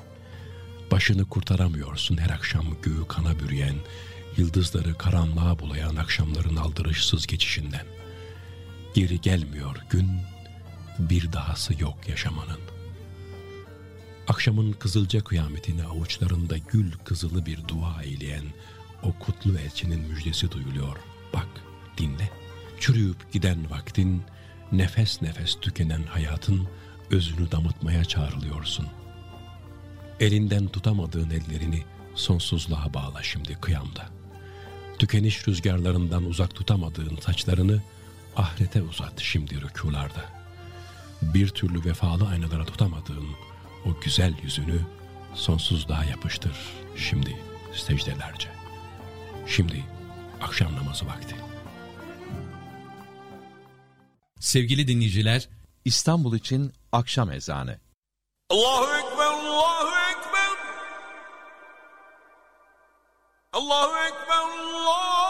Başını kurtaramıyorsun her akşam göğü kana bürüyen, yıldızları karanlığa bulayan akşamların aldırışsız geçişinden. Geri gelmiyor gün, bir dahası yok yaşamanın. Akşamın kızılca kıyametini avuçlarında gül kızılı bir dua eyleyen o kutlu elçinin müjdesi duyuluyor. Bak, dinle. Çürüyüp giden vaktin, nefes nefes tükenen hayatın özünü damıtmaya çağrılıyorsun. Elinden tutamadığın ellerini sonsuzluğa bağla şimdi kıyamda. Tükeniş rüzgarlarından uzak tutamadığın saçlarını ahirete uzat şimdi rükularda. Bir türlü vefalı aynalara tutamadığın o güzel yüzünü sonsuzluğa yapıştır şimdi secdelerce. Şimdi akşam namazı vakti. Sevgili dinleyiciler, İstanbul için akşam ezanı. Allahu Ekber, Allahu Ekber. Allahu Ekber, Allahu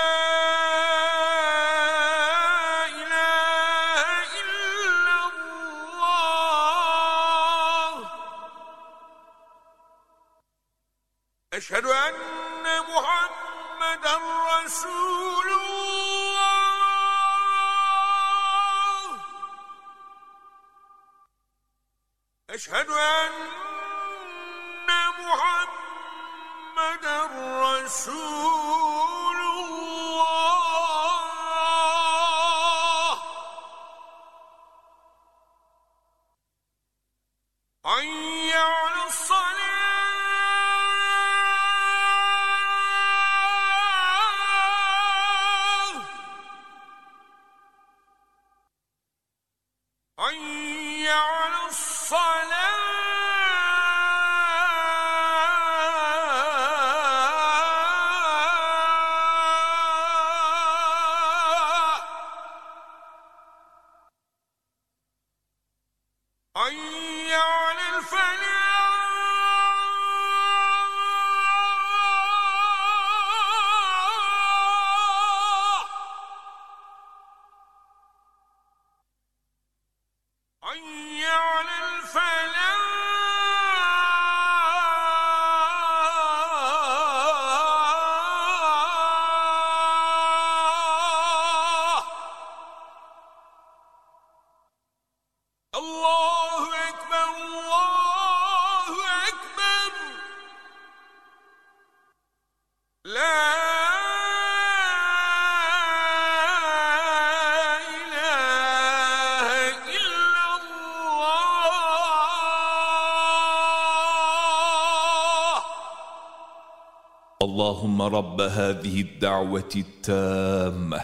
اللهم رب هذه الدعوة التامة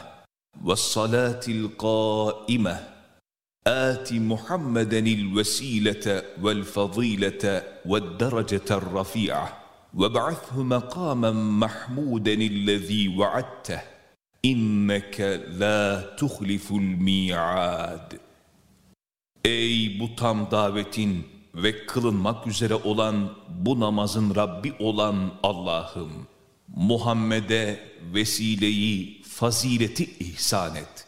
والصلاة القائمة آت محمدا الوسيلة والفضيلة والدرجة الرفيعة وابعثه مقاما محمودا الذي وعدته إنك لا تخلف الميعاد Ey bu tam davetin ve kılınmak üzere olan bu namazın Rabbi olan Allah'ım, Muhammed'e vesileyi, fazileti ihsan et.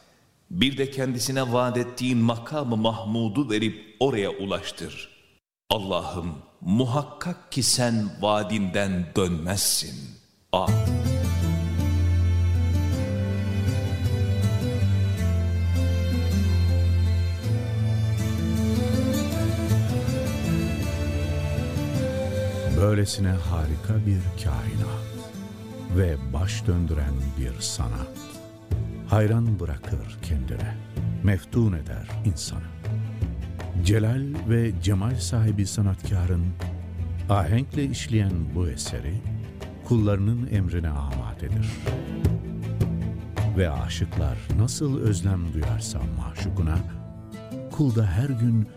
Bir de kendisine vaat ettiğin makamı Mahmud'u verip oraya ulaştır. Allah'ım muhakkak ki sen vaadinden dönmezsin. Amin. Böylesine harika bir kainat ve baş döndüren bir sanat. Hayran bırakır kendine, meftun eder insanı. Celal ve cemal sahibi sanatkarın ahenkle işleyen bu eseri kullarının emrine amadedir. Ve aşıklar nasıl özlem duyarsa maşukuna, kul da her gün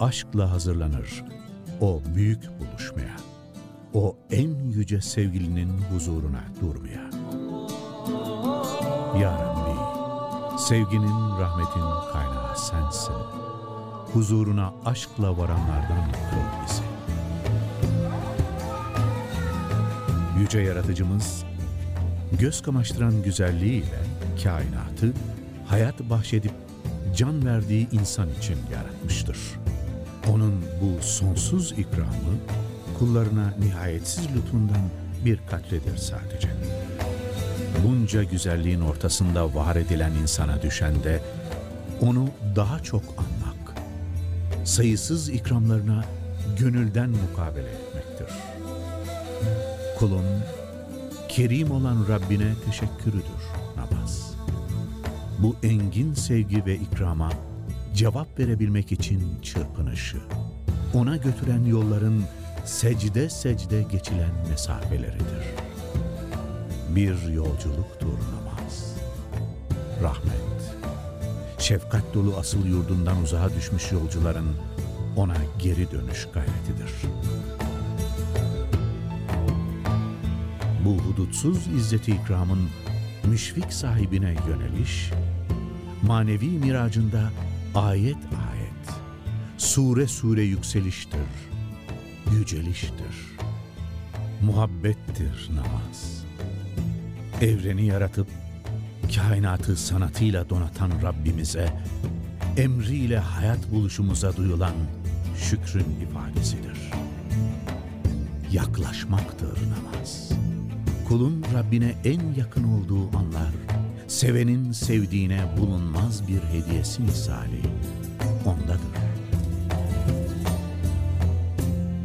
aşkla hazırlanır o büyük buluşmaya, o en yüce sevgilinin huzuruna durmaya. Ya Rabbi, sevginin, rahmetin kaynağı sensin. Huzuruna aşkla varanlardan kıl bizi. Yüce Yaratıcımız, göz kamaştıran güzelliğiyle kainatı hayat bahşedip can verdiği insan için yaratmıştır. Onun bu sonsuz ikramı kullarına nihayetsiz lütfundan bir katledir sadece. Bunca güzelliğin ortasında var edilen insana düşen de onu daha çok anmak, sayısız ikramlarına gönülden mukabele etmektir. Kulun kerim olan Rabbine teşekkürüdür namaz. Bu engin sevgi ve ikrama cevap verebilmek için çırpınışı, ona götüren yolların secde secde geçilen mesafeleridir. Bir yolculuktur namaz. Rahmet, şefkat dolu asıl yurdundan uzağa düşmüş yolcuların ona geri dönüş gayretidir. Bu hudutsuz izzeti ikramın müşfik sahibine yöneliş, manevi miracında ayet ayet, sure sure yükseliştir, yüceliştir, muhabbettir namaz. Evreni yaratıp kainatı sanatıyla donatan Rabbimize, emriyle hayat buluşumuza duyulan şükrün ifadesidir. Yaklaşmaktır namaz. Kulun Rabbine en yakın olduğu anlar, sevenin sevdiğine bulunmaz bir hediyesi misali ondadır.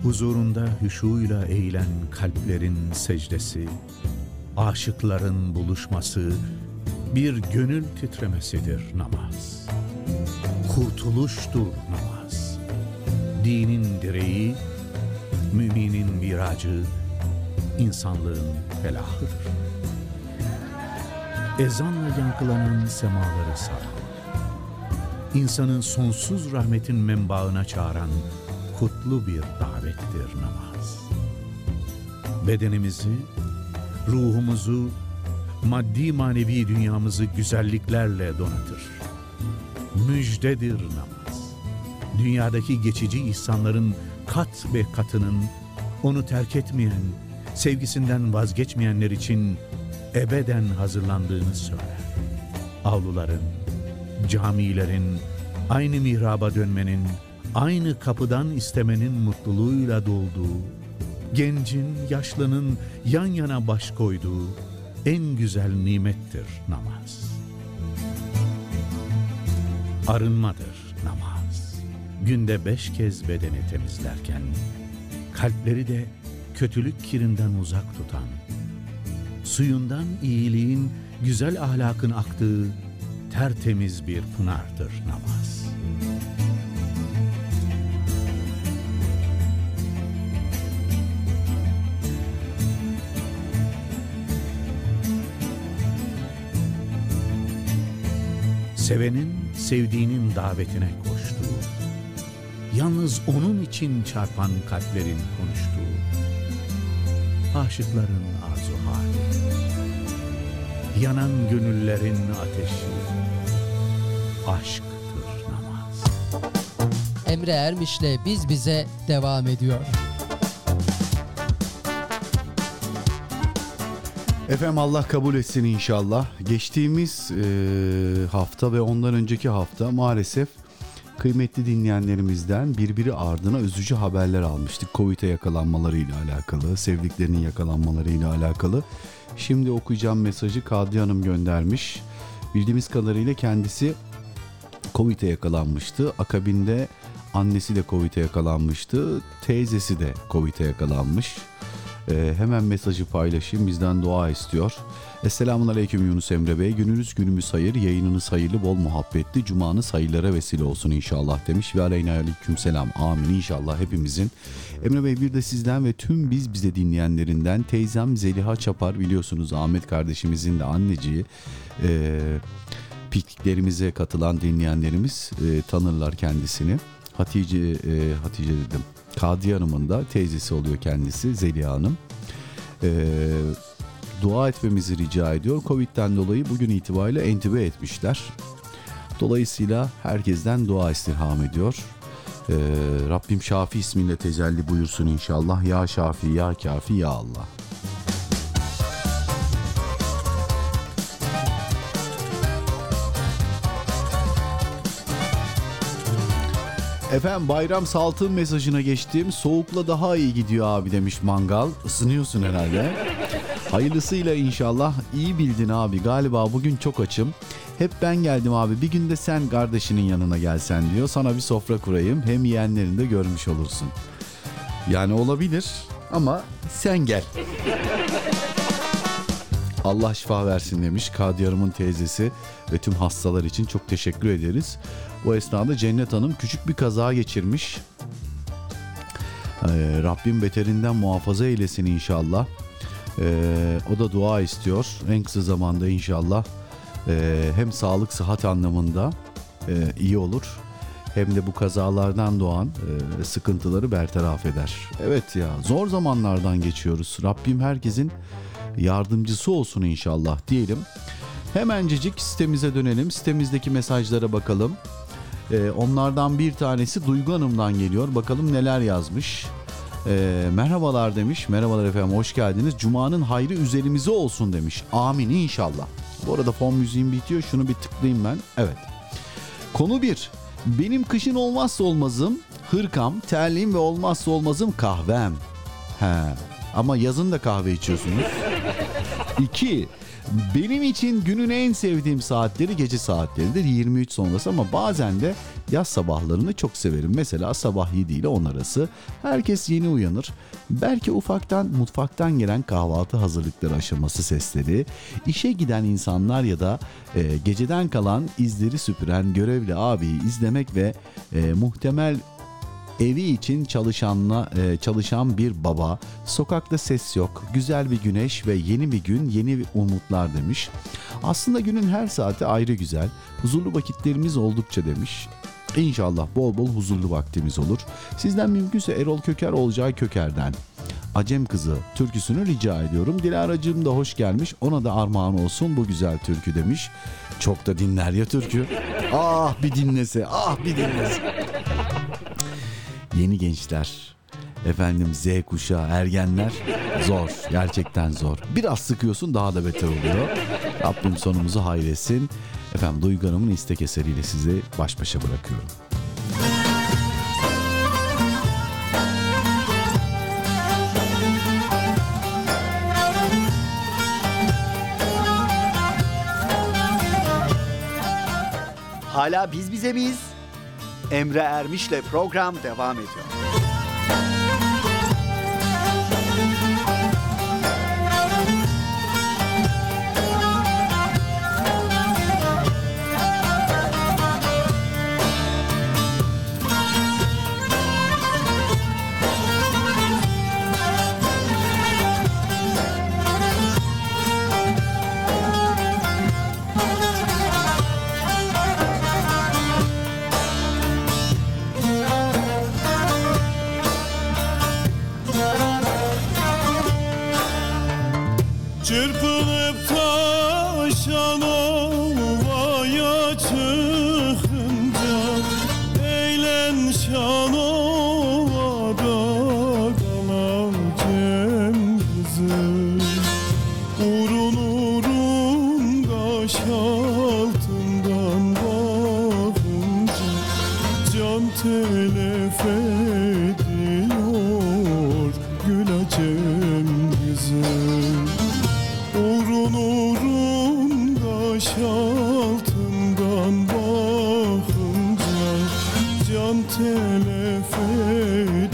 Huzurunda hüşuyla eğilen kalplerin secdesi, aşıkların buluşması, bir gönül titremesidir namaz. Kurtuluştur namaz. Dinin direği, müminin miracı, insanlığın felahıdır. Ezanla yankılanan semaları saran, insanın sonsuz rahmetin menbaına çağıran kutlu bir davettir namaz. Bedenimizi, ruhumuzu, maddi manevi dünyamızı güzelliklerle donatır. Müjdedir namaz. Dünyadaki geçici ihsanların kat ve katının onu terk etmeyen, sevgisinden vazgeçmeyenler için ebeden hazırlandığını söyler. Avluların, camilerin, aynı mihraba dönmenin, aynı kapıdan istemenin mutluluğuyla dolduğu, gencin, yaşlının yan yana baş koyduğu en güzel nimettir namaz. Arınmadır namaz. Günde beş kez bedeni temizlerken, kalpleri de kötülük kirinden uzak tutan, suyundan iyiliğin, güzel ahlakın aktığı tertemiz bir pınardır namaz. Sevenin sevdiğinin davetine koştuğu, yalnız onun için çarpan kalplerin konuştuğu, aşıkların arzu hali, yanan gönüllerin ateşi, aşktır namaz. Emre Ermiş'le Biz Bize devam ediyor. Efendim Allah kabul etsin inşallah. Geçtiğimiz e, hafta ve ondan önceki hafta maalesef kıymetli dinleyenlerimizden birbiri ardına üzücü haberler almıştık. Covid'e yakalanmalarıyla alakalı, sevdiklerinin yakalanmalarıyla alakalı. Şimdi okuyacağım mesajı Kadriye Hanım göndermiş. Bildiğimiz kadarıyla kendisi Covid'e yakalanmıştı. Akabinde annesi de Covid'e yakalanmıştı. Teyzesi de Covid'e yakalanmış. Ee, hemen mesajı paylaşayım. Bizden dua istiyor. Esselamun Aleyküm Yunus Emre Bey. Gününüz günümüz hayır, yayınınız hayırlı, bol muhabbetli, cumanız hayırlara vesile olsun inşallah demiş. Ve aleyna aleyküm selam. Amin inşallah hepimizin. Emre Bey bir de sizden ve tüm biz bize dinleyenlerinden teyzem Zeliha Çapar biliyorsunuz Ahmet kardeşimizin de anneciği. Ee, pikniklerimize katılan dinleyenlerimiz e, tanırlar kendisini. Hatice, e, Hatice dedim. Kadriye Hanım'ın da teyzesi oluyor kendisi Zeliha Hanım. E, dua etmemizi rica ediyor. Covid'den dolayı bugün itibariyle entübe etmişler. Dolayısıyla herkesten dua istirham ediyor. E, Rabbim Şafi ismiyle tecelli buyursun inşallah. Ya Şafi, Ya Kafi, Ya Allah. Efendim bayram saltın mesajına geçtim. Soğukla daha iyi gidiyor abi demiş mangal. Isınıyorsun herhalde. Hayırlısıyla inşallah. İyi bildin abi. Galiba bugün çok açım. Hep ben geldim abi. Bir günde sen kardeşinin yanına gelsen diyor. Sana bir sofra kurayım. Hem yeğenlerini de görmüş olursun. Yani olabilir ama sen gel. Allah şifa versin demiş Kadiyarımın teyzesi ve tüm hastalar için çok teşekkür ederiz. Bu esnada Cennet Hanım küçük bir kaza geçirmiş. Ee, Rabbim beterinden muhafaza eylesin inşallah. Ee, o da dua istiyor. En kısa zamanda inşallah e, hem sağlık sıhhat anlamında e, iyi olur. Hem de bu kazalardan doğan e, sıkıntıları bertaraf eder. Evet ya zor zamanlardan geçiyoruz. Rabbim herkesin yardımcısı olsun inşallah diyelim. Hemencecik sitemize dönelim. Sitemizdeki mesajlara bakalım. Ee, onlardan bir tanesi Duygu Hanım'dan geliyor. Bakalım neler yazmış. Ee, merhabalar demiş. Merhabalar efendim hoş geldiniz. Cuma'nın hayrı üzerimize olsun demiş. Amin inşallah. Bu arada fon müziğim bitiyor. Şunu bir tıklayayım ben. Evet. Konu 1. Benim kışın olmazsa olmazım hırkam, terliğim ve olmazsa olmazım kahvem. He. Ama yazın da kahve içiyorsunuz. 2. Benim için günün en sevdiğim saatleri gece saatleridir 23 sonrası ama bazen de yaz sabahlarını çok severim. Mesela sabah 7 ile 10 arası herkes yeni uyanır. Belki ufaktan mutfaktan gelen kahvaltı hazırlıkları aşaması sesleri, işe giden insanlar ya da e, geceden kalan izleri süpüren görevli abiyi izlemek ve e, muhtemel evi için çalışanla e, çalışan bir baba. Sokakta ses yok. Güzel bir güneş ve yeni bir gün, yeni umutlar demiş. Aslında günün her saati ayrı güzel. Huzurlu vakitlerimiz oldukça demiş. İnşallah bol bol huzurlu vaktimiz olur. Sizden mümkünse Erol Köker olacağı Köker'den. Acem Kızı türküsünü rica ediyorum. Dilara'cığım da hoş gelmiş. Ona da armağan olsun bu güzel türkü demiş. Çok da dinler ya türkü. Ah bir dinlese, ah bir dinlese yeni gençler, efendim Z kuşağı, ergenler zor. Gerçekten zor. Biraz sıkıyorsun daha da beter oluyor. Rabbim sonumuzu hayretsin. Efendim Duygu Hanım'ın istek eseriyle sizi baş başa bırakıyorum. Hala biz bize miyiz? Emre Ermiş'le program devam ediyor. çırpın. Telef ediyor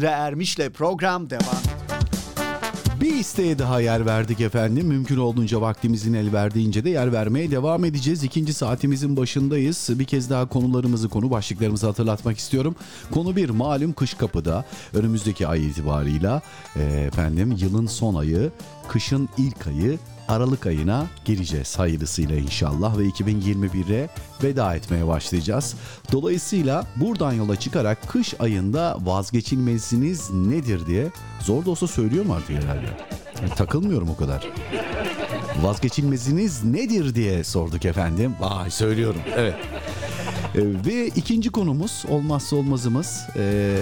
Emre Ermiş'le program devam. Bir isteğe daha yer verdik efendim. Mümkün olduğunca vaktimizin el verdiğince de yer vermeye devam edeceğiz. İkinci saatimizin başındayız. Bir kez daha konularımızı, konu başlıklarımızı hatırlatmak istiyorum. Konu bir malum kış kapıda. Önümüzdeki ay itibarıyla efendim yılın son ayı, kışın ilk ayı Aralık ayına gireceğiz hayırlısıyla inşallah ve 2021'e veda etmeye başlayacağız. Dolayısıyla buradan yola çıkarak kış ayında vazgeçilmeziniz nedir diye zor da olsa söylüyorum artık herhalde. Yani takılmıyorum o kadar. Vazgeçilmeziniz nedir diye sorduk efendim. Vay söylüyorum evet. Ee, ve ikinci konumuz olmazsa olmazımız ee,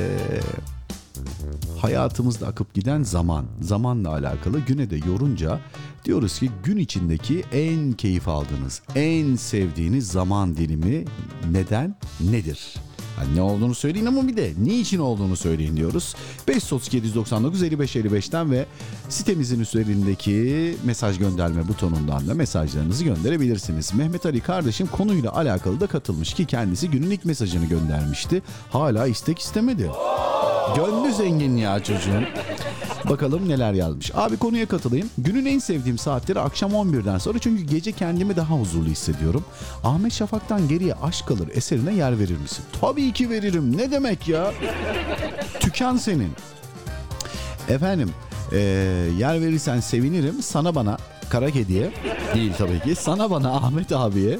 hayatımızda akıp giden zaman. Zamanla alakalı güne de yorunca Diyoruz ki gün içindeki en keyif aldığınız, en sevdiğiniz zaman dilimi neden, nedir? Yani ne olduğunu söyleyin ama bir de niçin olduğunu söyleyin diyoruz. 53799 55 55'ten ve sitemizin üzerindeki mesaj gönderme butonundan da mesajlarınızı gönderebilirsiniz. Mehmet Ali kardeşim konuyla alakalı da katılmış ki kendisi günün ilk mesajını göndermişti. Hala istek istemedi. Gönlü zengin ya çocuğun. Bakalım neler yazmış. Abi konuya katılayım. Günün en sevdiğim saatleri akşam 11'den sonra çünkü gece kendimi daha huzurlu hissediyorum. Ahmet Şafak'tan geriye aşk kalır eserine yer verir misin? Tabii ki veririm. Ne demek ya? Tüken senin. Efendim eee, yer verirsen sevinirim. Sana bana kara kediye değil tabii ki. Sana bana Ahmet abiye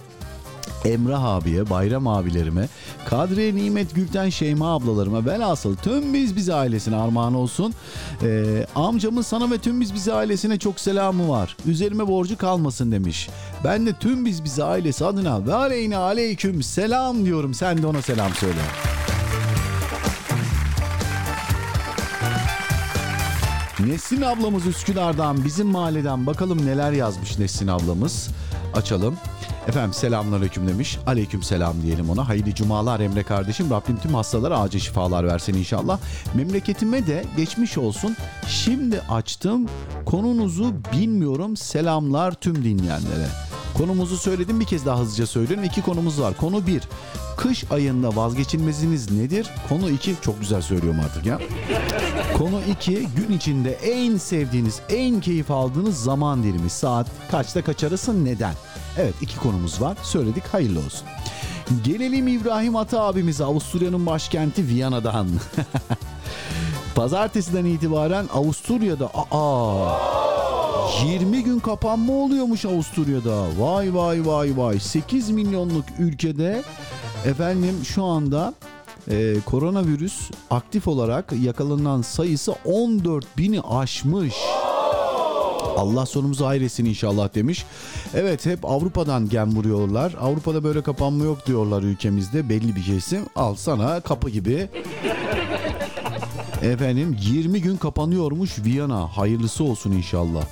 Emrah abiye, Bayram abilerime, Kadriye Nimet Gülten Şeyma ablalarıma velhasıl tüm biz bize ailesine armağan olsun. Ee, amcamın sana ve tüm biz bize ailesine çok selamı var. Üzerime borcu kalmasın demiş. Ben de tüm biz bize ailesi adına ve aleyhine aleyküm selam diyorum. Sen de ona selam söyle. Nesrin ablamız Üsküdar'dan bizim mahalleden bakalım neler yazmış Nesrin ablamız. Açalım. Efendim selamünaleyküm demiş. Aleyküm selam diyelim ona. Hayırlı cumalar Emre kardeşim. Rabbim tüm hastalara acil şifalar versin inşallah. Memleketime de geçmiş olsun. Şimdi açtım. Konunuzu bilmiyorum. Selamlar tüm dinleyenlere. Konumuzu söyledim bir kez daha hızlıca söylüyorum. İki konumuz var. Konu bir. Kış ayında vazgeçilmeziniz nedir? Konu iki. Çok güzel söylüyorum artık ya. Konu 2 gün içinde en sevdiğiniz, en keyif aldığınız zaman dilimi saat kaçta kaç arası neden? Evet iki konumuz var. Söyledik hayırlı olsun. Gelelim İbrahim Ata abimize Avusturya'nın başkenti Viyana'dan. Pazartesiden itibaren Avusturya'da aa 20 gün kapanma oluyormuş Avusturya'da. Vay vay vay vay. 8 milyonluk ülkede efendim şu anda e, koronavirüs aktif olarak yakalanan sayısı 14 bini aşmış. Allah sonumuzu hayretsin inşallah demiş. Evet hep Avrupa'dan gem vuruyorlar. Avrupa'da böyle kapanma yok diyorlar ülkemizde belli bir kesim. Al sana kapı gibi. Efendim 20 gün kapanıyormuş Viyana. Hayırlısı olsun inşallah.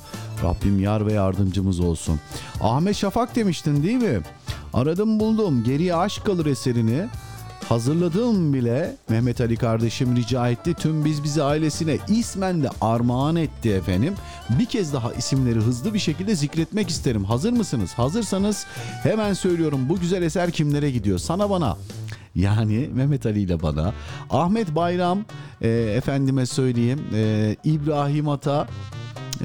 Rabbim yar ve yardımcımız olsun. Ahmet Şafak demiştin değil mi? Aradım buldum. Geriye aşk kalır eserini. Hazırladım bile. Mehmet Ali kardeşim rica etti. Tüm biz bizi ailesine ismen de armağan etti efendim. Bir kez daha isimleri hızlı bir şekilde zikretmek isterim. Hazır mısınız? Hazırsanız hemen söylüyorum. Bu güzel eser kimlere gidiyor? Sana bana. Yani Mehmet Ali ile bana. Ahmet Bayram, e, efendime söyleyeyim, e, İbrahim Ata,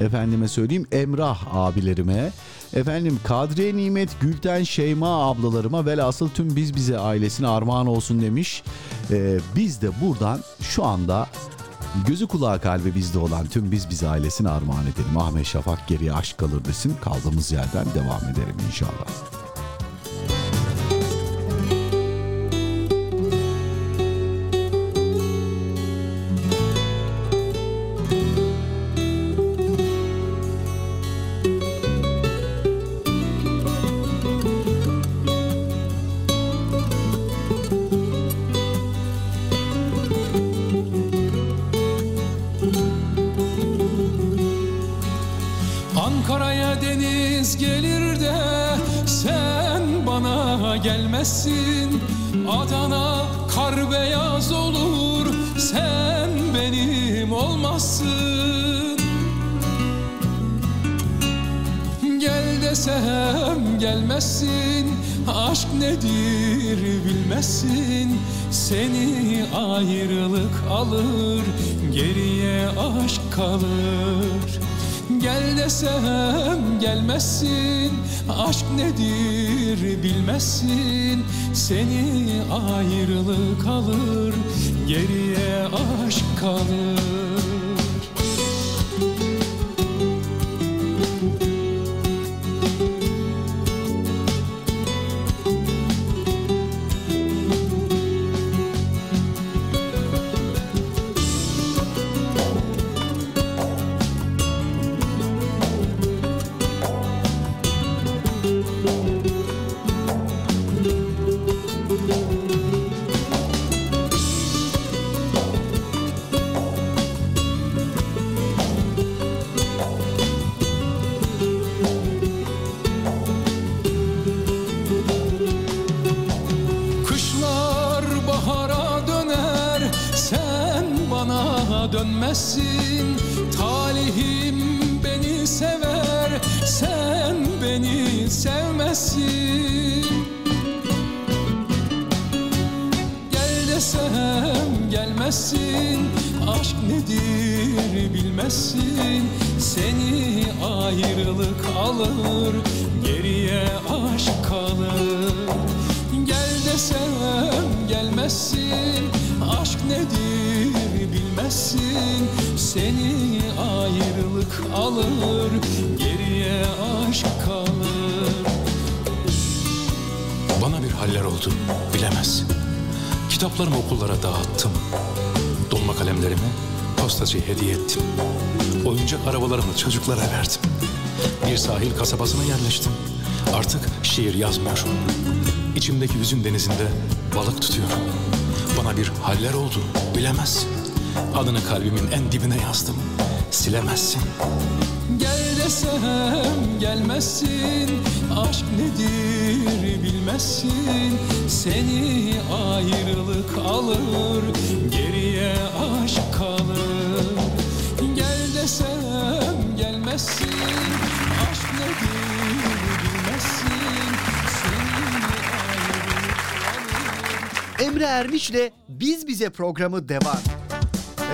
efendime söyleyeyim Emrah abilerime, efendim Kadriye Nimet, Gülten Şeyma ablalarıma velhasıl tüm biz bize ailesine armağan olsun demiş. E, biz de buradan şu anda gözü kulağı kalbi bizde olan tüm biz bize ailesine armağan edelim. Ahmet Şafak geriye aşk kalır desin. Kaldığımız yerden devam edelim inşallah. Gelmezsin Adana kar beyaz olur sen benim olmazsın. Gel desem gelmezsin Aşk nedir bilmezsin Seni ayrılık alır Geriye aşk kalır Gel desem gelmezsin. Aşk nedir bilmezsin. Seni ayrılık alır Geriye aşk kalır çocuklara verdim. Bir sahil kasabasına yerleştim. Artık şiir yazmıyorum. İçimdeki hüzün denizinde balık tutuyorum. Bana bir haller oldu bilemezsin. Adını kalbimin en dibine yazdım. Silemezsin. Gel desem gelmezsin Aşk nedir bilmezsin Seni ayrılık alır Emre Ermiş'le Biz Bize programı devam.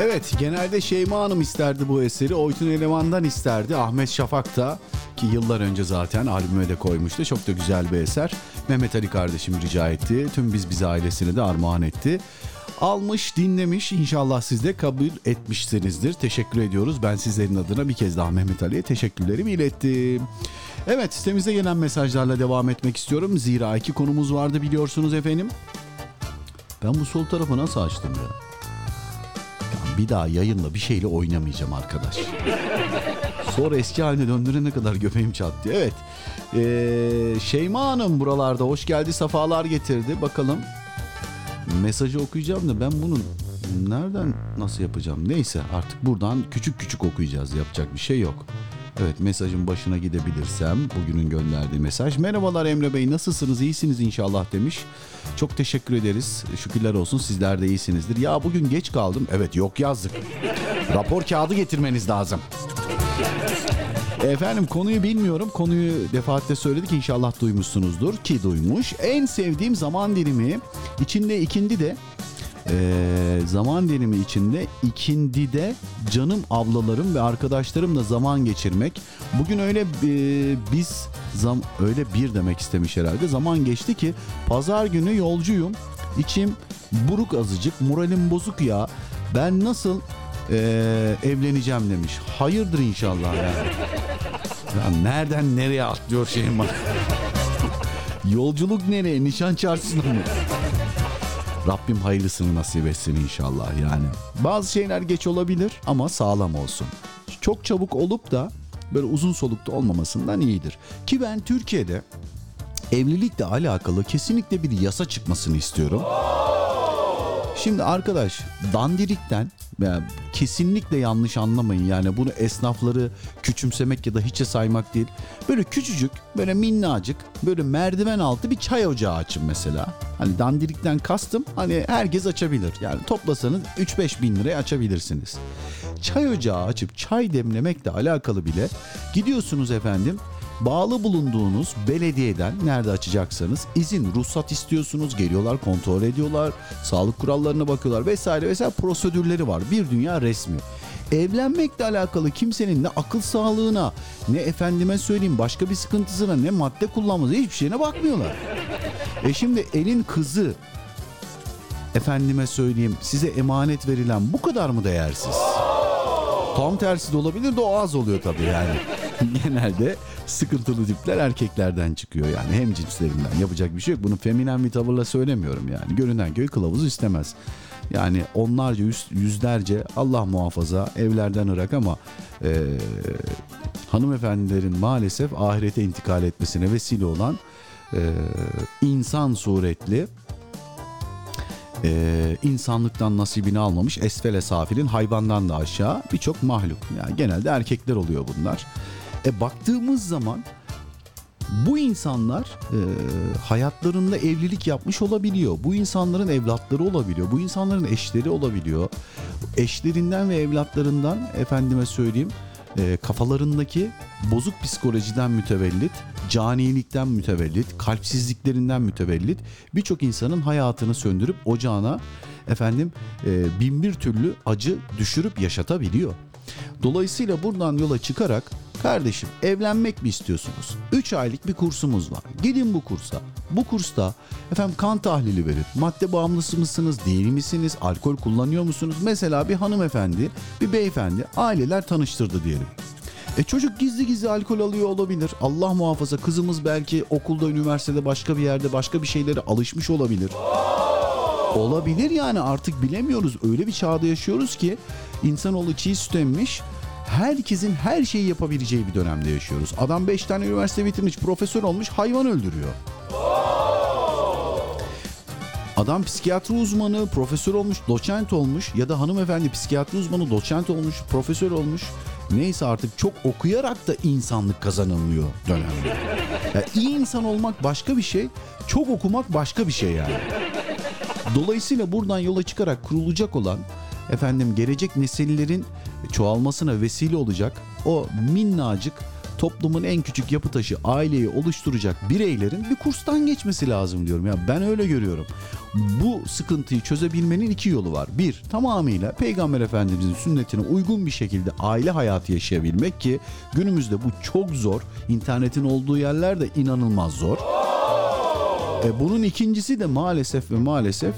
Evet genelde Şeyma Hanım isterdi bu eseri. Oytun Eleman'dan isterdi. Ahmet Şafak da ki yıllar önce zaten albüme de koymuştu. Çok da güzel bir eser. Mehmet Ali kardeşim rica etti. Tüm Biz Bize ailesini de armağan etti. Almış, dinlemiş. İnşallah siz de kabul etmişsinizdir. Teşekkür ediyoruz. Ben sizlerin adına bir kez daha Mehmet Ali'ye teşekkürlerimi ilettim. Evet sitemizde gelen mesajlarla devam etmek istiyorum. Zira iki konumuz vardı biliyorsunuz efendim. Ben bu sol tarafı nasıl açtım ya? Ya bir daha yayınla bir şeyle oynamayacağım arkadaş. Sonra eski haline döndürene kadar göbeğim çattı. Evet. Ee, Şeyma Hanım buralarda hoş geldi, safalar getirdi. Bakalım mesajı okuyacağım da ben bunu nereden nasıl yapacağım? Neyse artık buradan küçük küçük okuyacağız. Yapacak bir şey yok. Evet mesajın başına gidebilirsem bugünün gönderdiği mesaj. Merhabalar Emre Bey nasılsınız iyisiniz inşallah demiş. Çok teşekkür ederiz. Şükürler olsun sizler de iyisinizdir. Ya bugün geç kaldım. Evet yok yazdık. Rapor kağıdı getirmeniz lazım. Efendim konuyu bilmiyorum. Konuyu defaatle söyledik inşallah duymuşsunuzdur ki duymuş. En sevdiğim zaman dilimi içinde ikindi de ee, zaman dilimi içinde ikindi de canım ablalarım ve arkadaşlarımla zaman geçirmek. Bugün öyle e, biz zam öyle bir demek istemiş herhalde. Zaman geçti ki pazar günü yolcuyum. İçim buruk azıcık, moralim bozuk ya. Ben nasıl e, evleneceğim demiş. Hayırdır inşallah yani. Ya nereden nereye atlıyor şeyim var. Yolculuk nereye? Nişan çarşısına mı? Rabbim hayırlısını nasip etsin inşallah yani. Bazı şeyler geç olabilir ama sağlam olsun. Çok çabuk olup da böyle uzun solukta olmamasından iyidir. Ki ben Türkiye'de evlilikle alakalı kesinlikle bir yasa çıkmasını istiyorum. Şimdi arkadaş dandirikten ya kesinlikle yanlış anlamayın yani bunu esnafları küçümsemek ya da hiçe saymak değil. Böyle küçücük böyle minnacık böyle merdiven altı bir çay ocağı açın mesela. Hani dandirikten kastım hani herkes açabilir. Yani toplasanız 3-5 bin liraya açabilirsiniz. Çay ocağı açıp çay demlemekle alakalı bile gidiyorsunuz efendim bağlı bulunduğunuz belediyeden nerede açacaksanız izin, ruhsat istiyorsunuz. Geliyorlar, kontrol ediyorlar, sağlık kurallarına bakıyorlar vesaire vesaire prosedürleri var. Bir dünya resmi. Evlenmekle alakalı kimsenin ne akıl sağlığına, ne efendime söyleyeyim başka bir sıkıntısına, ne madde kullanması hiçbir şeyine bakmıyorlar. E şimdi elin kızı efendime söyleyeyim size emanet verilen bu kadar mı değersiz? Tam tersi de olabilir de o az oluyor tabii yani. Genelde sıkıntılı tipler erkeklerden çıkıyor yani hem cinslerinden yapacak bir şey yok. Bunu feminen bir tavırla söylemiyorum yani. Görünen köy kılavuzu istemez. Yani onlarca yüz, yüzlerce Allah muhafaza evlerden ırak ama e, hanımefendilerin maalesef ahirete intikal etmesine vesile olan e, insan suretli e, insanlıktan nasibini almamış esfele safilin hayvandan da aşağı birçok mahluk. Yani genelde erkekler oluyor bunlar. E baktığımız zaman Bu insanlar e, hayatlarında evlilik yapmış olabiliyor. Bu insanların evlatları olabiliyor. Bu insanların eşleri olabiliyor. Eşlerinden ve evlatlarından efendime söyleyeyim e, kafalarındaki bozuk psikolojiden mütevellit, canilikten mütevellit, kalpsizliklerinden mütevellit birçok insanın hayatını söndürüp ocağına efendim e, bin bir türlü acı düşürüp yaşatabiliyor. Dolayısıyla buradan yola çıkarak kardeşim evlenmek mi istiyorsunuz? 3 aylık bir kursumuz var. Gidin bu kursa. Bu kursta efendim kan tahlili verin. Madde bağımlısı mısınız? Değil misiniz? Alkol kullanıyor musunuz? Mesela bir hanımefendi, bir beyefendi aileler tanıştırdı diyelim. E çocuk gizli gizli alkol alıyor olabilir. Allah muhafaza kızımız belki okulda, üniversitede başka bir yerde başka bir şeylere alışmış olabilir. Olabilir yani artık bilemiyoruz. Öyle bir çağda yaşıyoruz ki insanoğlu çiğ süt emmiş. Herkesin her şeyi yapabileceği bir dönemde yaşıyoruz. Adam 5 tane üniversite bitirmiş, profesör olmuş, hayvan öldürüyor. Adam psikiyatri uzmanı, profesör olmuş, doçent olmuş ya da hanımefendi psikiyatri uzmanı, doçent olmuş, profesör olmuş. Neyse artık çok okuyarak da insanlık kazanılıyor dönemde. Yani iyi insan olmak başka bir şey, çok okumak başka bir şey yani. Dolayısıyla buradan yola çıkarak kurulacak olan efendim gelecek nesillerin çoğalmasına vesile olacak o minnacık toplumun en küçük yapı taşı aileyi oluşturacak bireylerin bir kurstan geçmesi lazım diyorum. Ya ben öyle görüyorum. Bu sıkıntıyı çözebilmenin iki yolu var. Bir, tamamıyla Peygamber Efendimizin sünnetine uygun bir şekilde aile hayatı yaşayabilmek ki günümüzde bu çok zor. İnternetin olduğu yerler de inanılmaz zor. E, bunun ikincisi de maalesef ve maalesef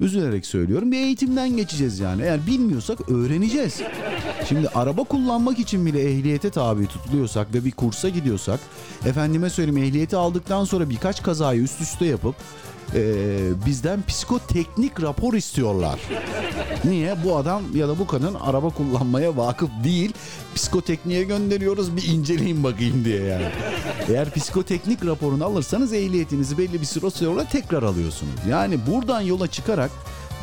üzülerek söylüyorum bir eğitimden geçeceğiz yani. Eğer bilmiyorsak öğreneceğiz. Şimdi araba kullanmak için bile ehliyete tabi tutuluyorsak ve bir kursa gidiyorsak efendime söyleyeyim ehliyeti aldıktan sonra birkaç kazayı üst üste yapıp e, bizden psikoteknik rapor istiyorlar. Niye? Bu adam ya da bu kadın araba kullanmaya vakıf değil. Psikotekniğe gönderiyoruz bir inceleyin bakayım diye yani. Eğer psikoteknik raporunu alırsanız ehliyetinizi belli bir süre sonra tekrar alıyorsunuz. Yani buradan yola çıkarak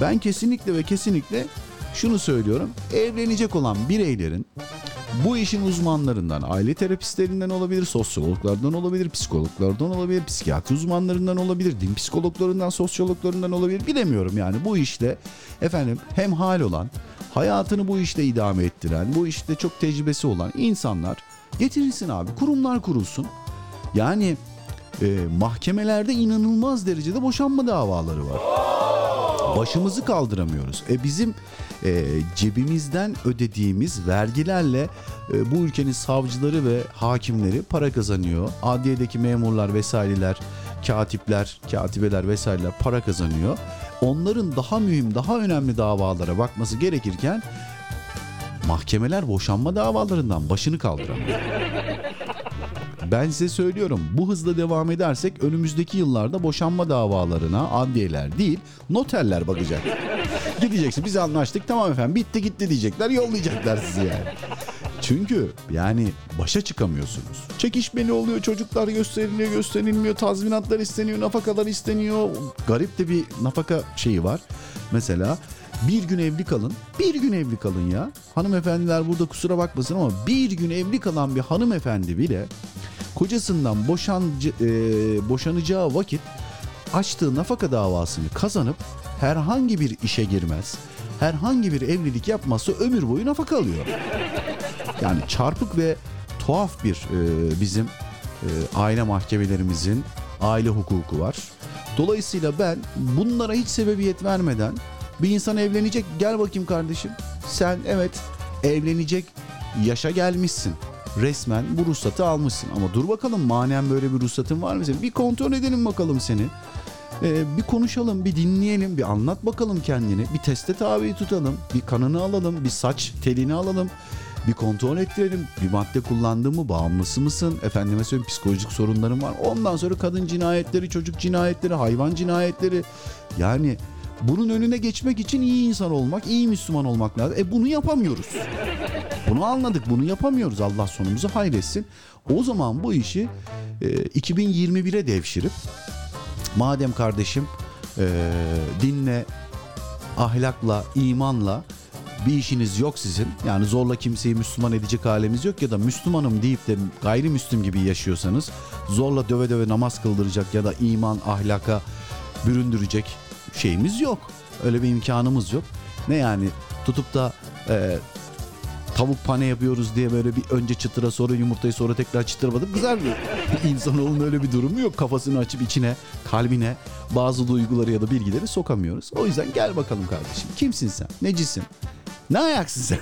ben kesinlikle ve kesinlikle şunu söylüyorum. Evlenecek olan bireylerin bu işin uzmanlarından, aile terapistlerinden olabilir, sosyologlardan olabilir, psikologlardan olabilir, psikiyatri uzmanlarından olabilir, din psikologlarından, sosyologlarından olabilir bilemiyorum yani bu işte efendim hem hal olan, hayatını bu işte idame ettiren, bu işte çok tecrübesi olan insanlar getirilsin abi, kurumlar kurulsun. Yani e, mahkemelerde inanılmaz derecede boşanma davaları var. Başımızı kaldıramıyoruz. E bizim e, cebimizden ödediğimiz vergilerle e, bu ülkenin savcıları ve hakimleri para kazanıyor. Adliyedeki memurlar vesaireler, katipler, katibeler vesaireler para kazanıyor. Onların daha mühim, daha önemli davalara bakması gerekirken mahkemeler boşanma davalarından başını kaldıramıyor. Ben size söylüyorum bu hızla devam edersek önümüzdeki yıllarda boşanma davalarına adliyeler değil noterler bakacak. Gideceksin biz anlaştık tamam efendim bitti gitti diyecekler yollayacaklar sizi yani. Çünkü yani başa çıkamıyorsunuz. Çekişmeli oluyor çocuklar gösteriliyor gösterilmiyor tazminatlar isteniyor nafakalar isteniyor. Garip de bir nafaka şeyi var. Mesela bir gün evli kalın. Bir gün evli kalın ya. Hanımefendiler burada kusura bakmasın ama bir gün evli kalan bir hanımefendi bile kocasından boşancı, e, boşanacağı vakit açtığı nafaka davasını kazanıp herhangi bir işe girmez, herhangi bir evlilik yapmazsa ömür boyu nafaka alıyor. Yani çarpık ve tuhaf bir e, bizim e, aile mahkemelerimizin aile hukuku var. Dolayısıyla ben bunlara hiç sebebiyet vermeden bir insan evlenecek gel bakayım kardeşim. Sen evet evlenecek yaşa gelmişsin. Resmen bu ruhsatı almışsın. Ama dur bakalım manen böyle bir ruhsatın var mı senin? Bir kontrol edelim bakalım seni. Ee, bir konuşalım, bir dinleyelim, bir anlat bakalım kendini. Bir teste tabi tutalım, bir kanını alalım, bir saç telini alalım. Bir kontrol ettirelim. Bir madde kullandın mı? Bağımlısı mısın? Efendime söyleyeyim psikolojik sorunların var. Ondan sonra kadın cinayetleri, çocuk cinayetleri, hayvan cinayetleri. Yani bunun önüne geçmek için iyi insan olmak, iyi Müslüman olmak lazım. E bunu yapamıyoruz. Bunu anladık, bunu yapamıyoruz. Allah sonumuzu hayretsin. O zaman bu işi e, 2021'e devşirip madem kardeşim e, dinle, ahlakla, imanla bir işiniz yok sizin. Yani zorla kimseyi Müslüman edecek halimiz yok ya da Müslümanım deyip de gayrimüslim gibi yaşıyorsanız zorla döve döve namaz kıldıracak ya da iman ahlaka büründürecek şeyimiz yok. Öyle bir imkanımız yok. Ne yani tutup da e, tavuk pane yapıyoruz diye böyle bir önce çıtıra sonra yumurtayı sonra tekrar çıtıra batıp kızar mı? İnsanoğlunun öyle bir durumu yok. Kafasını açıp içine, kalbine bazı duyguları ya da bilgileri sokamıyoruz. O yüzden gel bakalım kardeşim. Kimsin sen? Necisin? Ne ayaksın sen?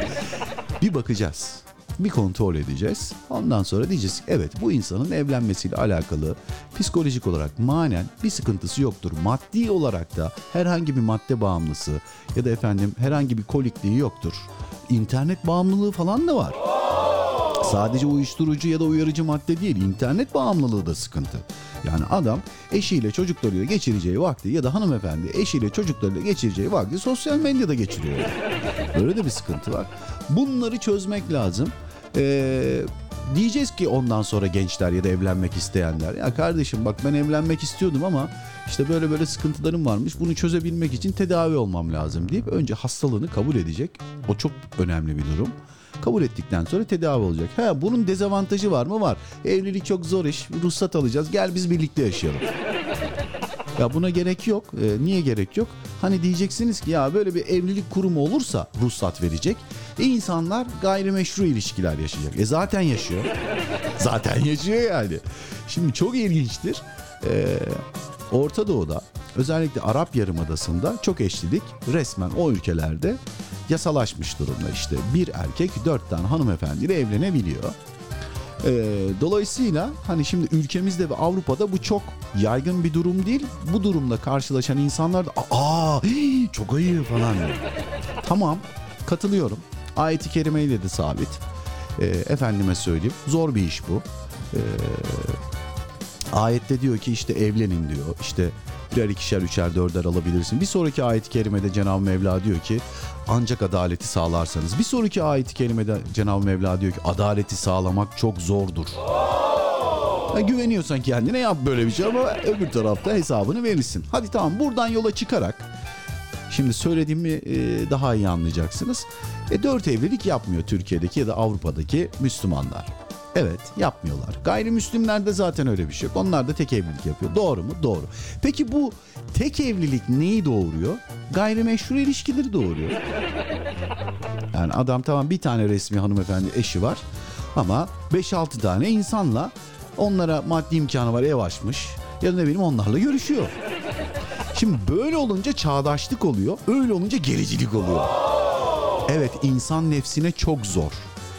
bir bakacağız. Bir kontrol edeceğiz. Ondan sonra diyeceğiz evet bu insanın evlenmesiyle alakalı psikolojik olarak manen bir sıkıntısı yoktur. Maddi olarak da herhangi bir madde bağımlısı ya da efendim herhangi bir kolikliği yoktur. İnternet bağımlılığı falan da var. Sadece uyuşturucu ya da uyarıcı madde değil, internet bağımlılığı da sıkıntı. Yani adam eşiyle çocuklarıyla geçireceği vakti ya da hanımefendi eşiyle çocuklarıyla geçireceği vakti sosyal medyada geçiriyor. Böyle de bir sıkıntı var. Bunları çözmek lazım. Ee, diyeceğiz ki ondan sonra gençler ya da evlenmek isteyenler ya kardeşim bak ben evlenmek istiyordum ama işte böyle böyle sıkıntılarım varmış bunu çözebilmek için tedavi olmam lazım deyip önce hastalığını kabul edecek. O çok önemli bir durum. Kabul ettikten sonra tedavi olacak. Ha bunun dezavantajı var mı? Var. Evlilik çok zor iş. Ruhsat alacağız. Gel biz birlikte yaşayalım. Ya buna gerek yok. Ee, niye gerek yok? Hani diyeceksiniz ki ya böyle bir evlilik kurumu olursa ruhsat verecek. E insanlar gayrimeşru ilişkiler yaşayacak. E zaten yaşıyor. zaten yaşıyor yani. Şimdi çok ilginçtir. Ee, Orta Doğu'da özellikle Arap Yarımadası'nda çok eşlilik resmen o ülkelerde yasalaşmış durumda işte. Bir erkek dört tane hanımefendiyle evlenebiliyor. Ee, dolayısıyla hani şimdi ülkemizde ve Avrupa'da bu çok yaygın bir durum değil. Bu durumda karşılaşan insanlar da aa çok ayıp falan. Tamam katılıyorum. Ayet-i kerimeyle de sabit. Ee, efendime söyleyeyim zor bir iş bu. Ee, ayette diyor ki işte evlenin diyor. İşte birer ikişer üçer dörder alabilirsin. Bir sonraki ayet-i kerimede Cenab-ı Mevla diyor ki ancak adaleti sağlarsanız. Bir sonraki ayet-i kerimede Cenab-ı Mevla diyor ki adaleti sağlamak çok zordur. Ya güveniyorsan kendine yap böyle bir şey ama öbür tarafta hesabını verirsin. Hadi tamam buradan yola çıkarak şimdi söylediğimi e, daha iyi anlayacaksınız. E, dört evlilik yapmıyor Türkiye'deki ya da Avrupa'daki Müslümanlar. Evet yapmıyorlar. Gayrimüslimlerde zaten öyle bir şey yok. Onlar da tek evlilik yapıyor. Doğru mu? Doğru. Peki bu tek evlilik neyi doğuruyor? Gayrimeşru ilişkileri doğuruyor. Yani adam tamam bir tane resmi hanımefendi eşi var ama 5-6 tane insanla onlara maddi imkanı var ev açmış ya da ne bileyim onlarla görüşüyor. Şimdi böyle olunca çağdaşlık oluyor, öyle olunca gericilik oluyor. Evet insan nefsine çok zor.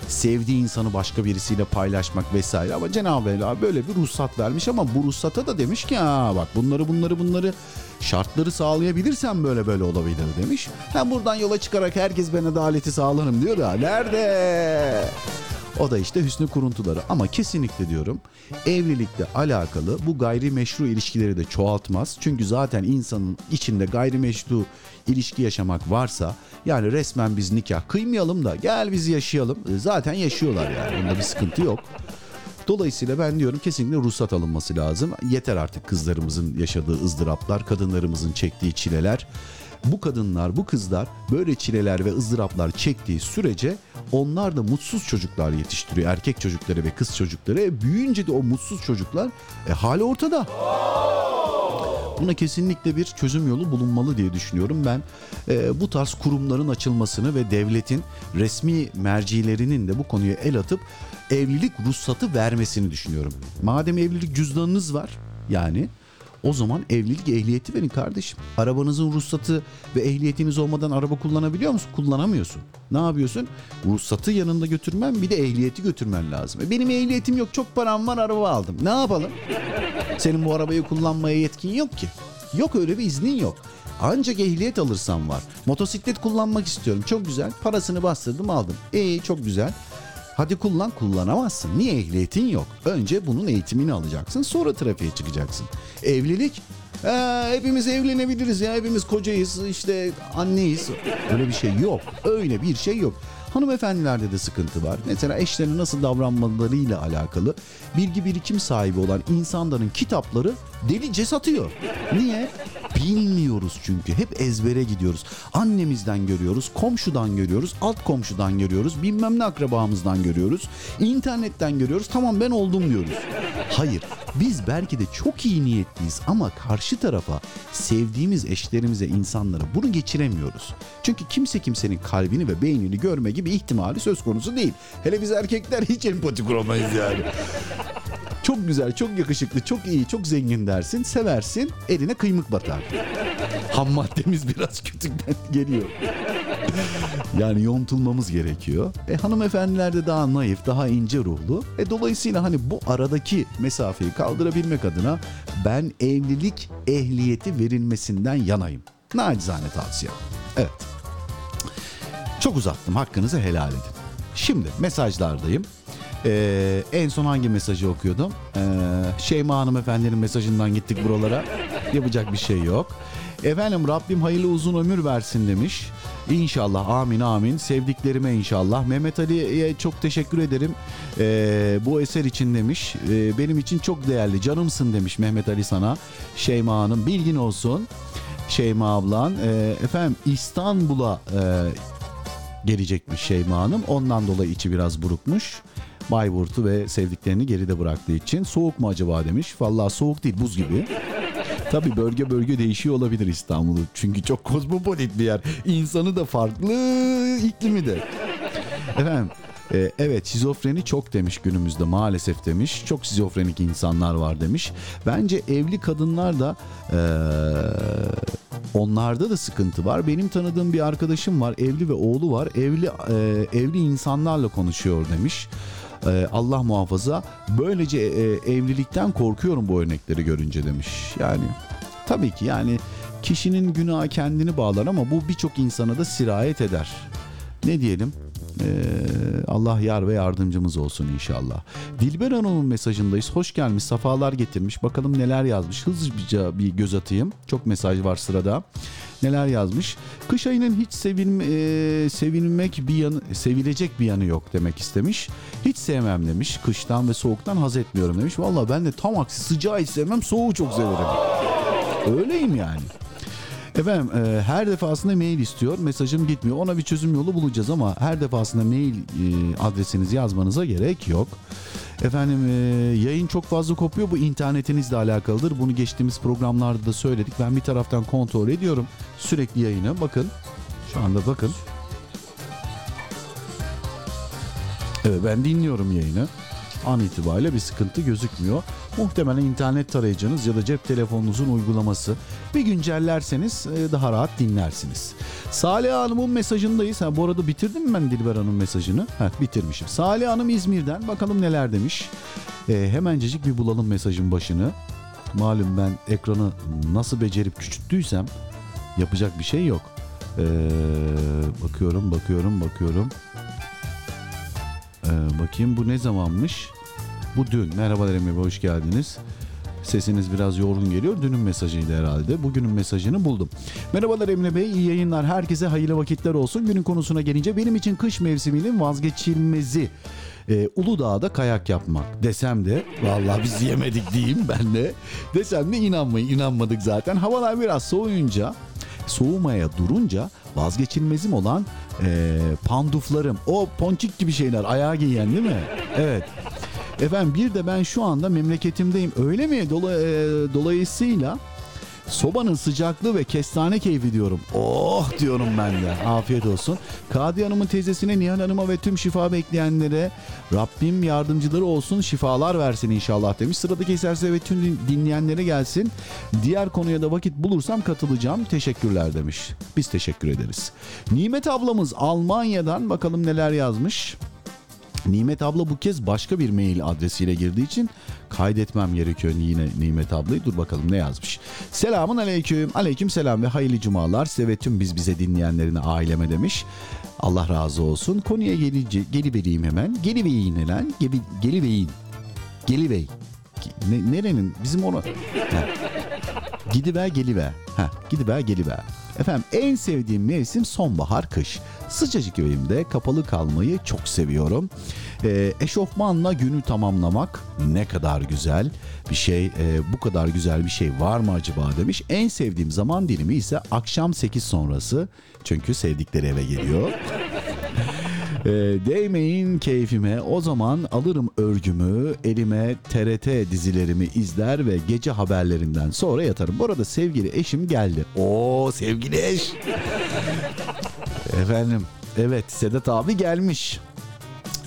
Sevdiği insanı başka birisiyle paylaşmak vesaire ama Cenab-ı Mevla böyle bir ruhsat vermiş ama bu ruhsata da demiş ki ha bak bunları bunları bunları şartları sağlayabilirsen böyle böyle olabilir demiş. Hem buradan yola çıkarak herkes ben adaleti sağlarım diyor ya nerede? O da işte hüsnü kuruntuları ama kesinlikle diyorum evlilikle alakalı bu gayrimeşru ilişkileri de çoğaltmaz. Çünkü zaten insanın içinde gayrimeşru ilişki yaşamak varsa yani resmen biz nikah kıymayalım da gel biz yaşayalım. E, Zaten yaşıyorlar yani onda bir sıkıntı yok. Dolayısıyla ben diyorum kesinlikle ruhsat alınması lazım. Yeter artık kızlarımızın yaşadığı ızdıraplar, kadınlarımızın çektiği çileler. Bu kadınlar, bu kızlar böyle çileler ve ızdıraplar çektiği sürece onlar da mutsuz çocuklar yetiştiriyor. Erkek çocukları ve kız çocukları. E, büyüyünce de o mutsuz çocuklar e, hali ortada. Buna kesinlikle bir çözüm yolu bulunmalı diye düşünüyorum. Ben e, bu tarz kurumların açılmasını ve devletin resmi mercilerinin de bu konuya el atıp evlilik ruhsatı vermesini düşünüyorum. Madem evlilik cüzdanınız var yani o zaman evlilik ehliyeti verin kardeşim. Arabanızın ruhsatı ve ehliyetiniz olmadan araba kullanabiliyor musun? Kullanamıyorsun. Ne yapıyorsun? Ruhsatı yanında götürmen bir de ehliyeti götürmen lazım. E benim ehliyetim yok çok param var araba aldım. Ne yapalım? Senin bu arabayı kullanmaya yetkin yok ki. Yok öyle bir iznin yok. Ancak ehliyet alırsan var. Motosiklet kullanmak istiyorum. Çok güzel. Parasını bastırdım aldım. İyi çok güzel. Hadi kullan kullanamazsın. Niye ehliyetin yok? Önce bunun eğitimini alacaksın sonra trafiğe çıkacaksın. Evlilik ee, hepimiz evlenebiliriz ya hepimiz kocayız işte anneyiz. Öyle bir şey yok. Öyle bir şey yok. Hanımefendilerde de sıkıntı var. Mesela eşlerine nasıl davranmalarıyla alakalı bilgi birikim sahibi olan insanların kitapları Delice satıyor. Niye? Bilmiyoruz çünkü. Hep ezbere gidiyoruz. Annemizden görüyoruz, komşudan görüyoruz, alt komşudan görüyoruz, bilmem ne akrabamızdan görüyoruz, internetten görüyoruz. Tamam ben oldum diyoruz. Hayır, biz belki de çok iyi niyetliyiz ama karşı tarafa, sevdiğimiz eşlerimize, insanlara bunu geçiremiyoruz. Çünkü kimse kimsenin kalbini ve beynini görme gibi ihtimali söz konusu değil. Hele biz erkekler hiç empati kuramayız yani. Çok güzel, çok yakışıklı, çok iyi, çok zengin dersin, seversin, eline kıymık batar. Ham maddemiz biraz kötüden geliyor. yani yontulmamız gerekiyor. E hanımefendiler de daha naif, daha ince ruhlu. E dolayısıyla hani bu aradaki mesafeyi kaldırabilmek adına ben evlilik ehliyeti verilmesinden yanayım. Nacizane tavsiye. Evet. Çok uzattım. Hakkınızı helal edin. Şimdi mesajlardayım. Ee, en son hangi mesajı okuyordum? Ee, Şeyma hanımefendinin mesajından gittik buralara. Yapacak bir şey yok. Efendim Rabbim hayırlı uzun ömür versin demiş. İnşallah amin amin. Sevdiklerime inşallah. Mehmet Ali'ye çok teşekkür ederim. Ee, bu eser için demiş. Ee, benim için çok değerli. Canımsın demiş Mehmet Ali sana. Şeyma Hanım bilgin olsun. Şeyma ablan. Ee, efendim İstanbul'a e, gelecekmiş Şeyma Hanım. Ondan dolayı içi biraz burukmuş. Bayburt'u ve sevdiklerini geride bıraktığı için. Soğuk mu acaba demiş. Vallahi soğuk değil buz gibi. Tabii bölge bölge değişiyor olabilir İstanbul'u. Çünkü çok kozmopolit bir yer. İnsanı da farklı, iklimi de. Efendim e, evet şizofreni çok demiş günümüzde maalesef demiş. Çok şizofrenik insanlar var demiş. Bence evli kadınlar da e, onlarda da sıkıntı var. Benim tanıdığım bir arkadaşım var evli ve oğlu var. Evli e, evli insanlarla konuşuyor demiş. E, Allah muhafaza. Böylece e, evlilikten korkuyorum bu örnekleri görünce demiş. Yani tabii ki yani kişinin günahı kendini bağlar ama bu birçok insana da sirayet eder. Ne diyelim? Ee, Allah yar ve yardımcımız olsun inşallah. Dilber Hanım'ın mesajındayız. Hoş gelmiş, safalar getirmiş. Bakalım neler yazmış. Hızlıca bir göz atayım. Çok mesaj var sırada. Neler yazmış? Kış ayının hiç sevilme, e, sevilmek bir yanı, sevilecek bir yanı yok demek istemiş. Hiç sevmem demiş. Kıştan ve soğuktan haz etmiyorum demiş. Valla ben de tam aksi sıcağı hiç sevmem, soğuğu çok severim. Öyleyim yani. Efendim e, her defasında mail istiyor. Mesajım gitmiyor. Ona bir çözüm yolu bulacağız ama her defasında mail e, adresinizi yazmanıza gerek yok. Efendim e, yayın çok fazla kopuyor. Bu internetinizle alakalıdır. Bunu geçtiğimiz programlarda da söyledik. Ben bir taraftan kontrol ediyorum sürekli yayını. Bakın şu anda bakın. Evet ben dinliyorum yayını. An itibariyle bir sıkıntı gözükmüyor. Muhtemelen internet tarayıcınız ya da cep telefonunuzun uygulaması. Bir güncellerseniz e, daha rahat dinlersiniz. Salih Hanım'ın mesajındayız. Ha, bu arada bitirdim mi ben Dilber Hanım mesajını? Ha, bitirmişim. Salih Hanım İzmir'den bakalım neler demiş. E, hemencecik bir bulalım mesajın başını. Malum ben ekranı nasıl becerip küçülttüysem yapacak bir şey yok. E, bakıyorum, bakıyorum, bakıyorum. Ee, bakayım bu ne zamanmış? Bu dün. Merhabalar Emre Bey, hoş geldiniz. Sesiniz biraz yorgun geliyor. Dünün mesajıydı herhalde. Bugünün mesajını buldum. Merhabalar Emre Bey, iyi yayınlar. Herkese hayırlı vakitler olsun. Günün konusuna gelince benim için kış mevsiminin vazgeçilmezi. Ee, Uludağ'da kayak yapmak desem de vallahi biz yemedik diyeyim ben de desem de inanmayın inanmadık zaten havalar biraz soğuyunca soğumaya durunca vazgeçilmezim olan e, panduflarım o ponçik gibi şeyler ayağa giyen değil mi? Evet. Efendim bir de ben şu anda memleketimdeyim öyle mi? Dola, e, dolayısıyla sobanın sıcaklığı ve kestane keyfi diyorum. Oh diyorum ben de. Afiyet olsun. Kadi Hanım'ın teyzesine, Nihal Hanım'a ve tüm şifa bekleyenlere Rabbim yardımcıları olsun, şifalar versin inşallah demiş. Sıradaki eserse ve tüm din- dinleyenlere gelsin. Diğer konuya da vakit bulursam katılacağım. Teşekkürler demiş. Biz teşekkür ederiz. Nimet ablamız Almanya'dan bakalım neler yazmış. Nimet abla bu kez başka bir mail adresiyle girdiği için kaydetmem gerekiyor yine Nimet ablayı. Dur bakalım ne yazmış. Selamun aleyküm. Aleyküm selam ve hayırlı cumalar. Size ve tüm biz bize dinleyenlerine aileme demiş. Allah razı olsun. Konuya gelince gelivereyim hemen. Geliveyin lan. Geli, geliveyin. Gelivey. Ne, nerenin? Bizim ona... Gidiver geliver. Ha, gidiver geliver. Efendim en sevdiğim mevsim sonbahar kış. Sıcacık evimde kapalı kalmayı çok seviyorum. Ee, eşofmanla günü tamamlamak ne kadar güzel bir şey. Ee, bu kadar güzel bir şey var mı acaba demiş. En sevdiğim zaman dilimi ise akşam 8 sonrası. Çünkü sevdikleri eve geliyor. Ee, değmeyin keyfime o zaman alırım örgümü elime TRT dizilerimi izler ve gece haberlerinden sonra yatarım. Bu arada sevgili eşim geldi. Oo sevgili eş. Efendim evet Sedat abi gelmiş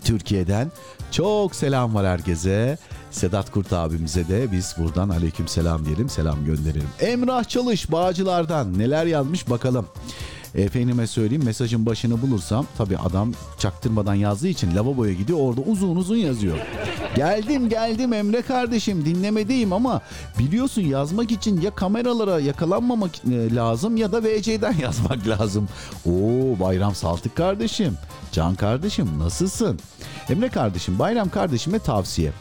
Türkiye'den. Çok selam var herkese. Sedat Kurt abimize de biz buradan aleyküm selam diyelim selam gönderelim. Emrah Çalış Bağcılar'dan neler yazmış bakalım. Efendime söyleyeyim mesajın başını bulursam tabi adam çaktırmadan yazdığı için lavaboya gidiyor orada uzun uzun yazıyor. geldim geldim Emre kardeşim dinlemedeyim ama biliyorsun yazmak için ya kameralara yakalanmamak e, lazım ya da VC'den yazmak lazım. Oo Bayram Saltık kardeşim, Can kardeşim nasılsın? Emre kardeşim Bayram kardeşime tavsiye.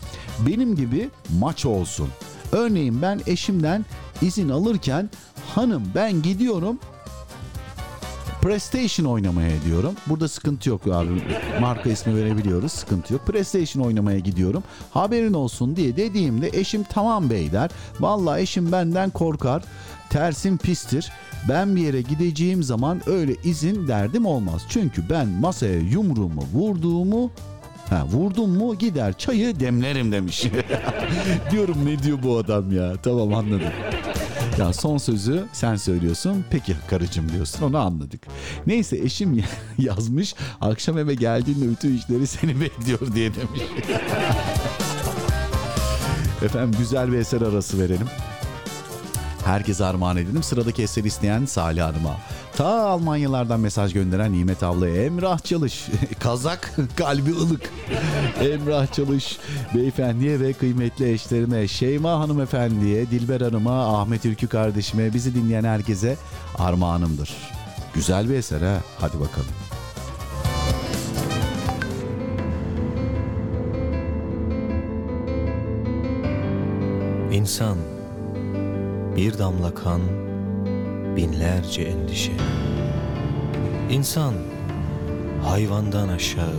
Benim gibi maç olsun. Örneğin ben eşimden izin alırken hanım ben gidiyorum PlayStation oynamaya diyorum. Burada sıkıntı yok abi. Marka ismi verebiliyoruz. Sıkıntı yok. PlayStation oynamaya gidiyorum. Haberin olsun diye dediğimde eşim tamam bey der. Vallahi eşim benden korkar. Tersim pistir. Ben bir yere gideceğim zaman öyle izin derdim olmaz. Çünkü ben masaya yumruğumu vurduğumu Ha, vurdum mu gider çayı demlerim demiş. Diyorum ne diyor bu adam ya. Tamam anladım. Ya son sözü sen söylüyorsun. Peki karıcığım diyorsun. Onu anladık. Neyse eşim yazmış. Akşam eve geldiğinde bütün işleri seni bekliyor diye demiş. Efendim güzel bir eser arası verelim. Herkese armağan edelim. Sıradaki eser isteyen Salih Hanım'a. Ta Almanyalardan mesaj gönderen Nimet ablaya Emrah Çalış. Kazak kalbi ılık. Emrah Çalış beyefendiye ve kıymetli eşlerime Şeyma hanımefendiye, Dilber Hanım'a, Ahmet Ülkü kardeşime, bizi dinleyen herkese armağanımdır. Güzel bir eser ha. Hadi bakalım. İnsan bir damla kan, binlerce endişe. İnsan hayvandan aşağı,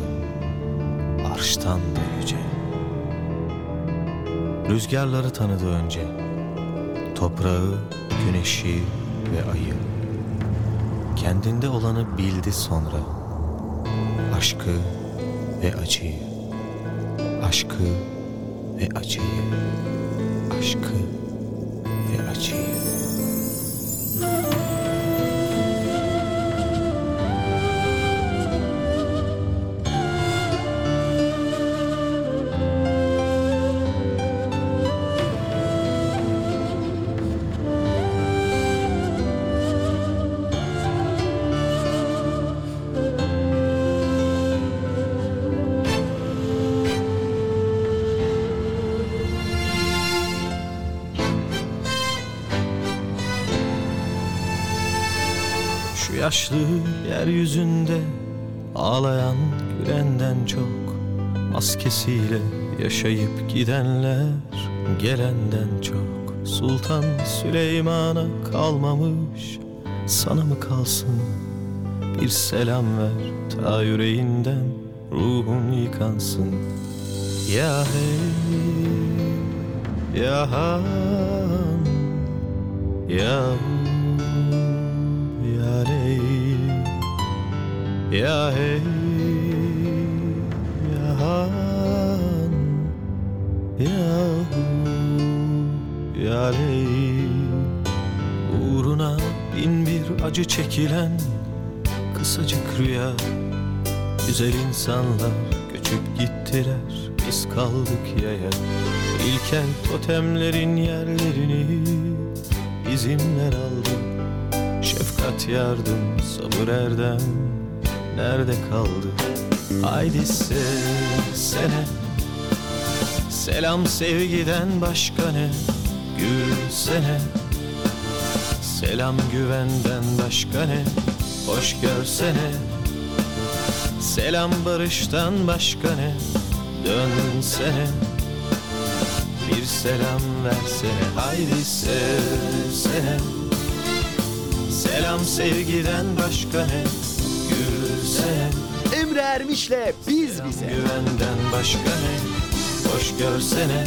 arştan da yüce. Rüzgarları tanıdı önce, toprağı, güneşi ve ayı. Kendinde olanı bildi sonra, aşkı ve acıyı, aşkı ve acıyı, aşkı ve acıyı. Yaşlı yeryüzünde ağlayan gülenden çok Maskesiyle yaşayıp gidenler gelenden çok. Sultan Süleyman'a kalmamış sana mı kalsın? Bir selam ver ta yüreğinden ruhun yıkansın. Ya hey ya han ya ya ya hey ya han ya hu ya ley uğruna bin bir acı çekilen kısacık rüya. Güzel insanlar göçüp gittiler biz kaldık yaya. İlkel totemlerin yerlerini bizimler aldı. Şefkat yardım sabır erdem nerede kaldı? Haydi sevsene Selam sevgiden başka ne? Gülsene. Selam güvenden başka ne? Hoş görsene. Selam barıştan başka ne? Dönsene. Bir selam versene. Haydi sevsene Selam sevgiden başka ne Emre Ermiş'le Biz Bize. Güvenden başka ne? Hoş görsene.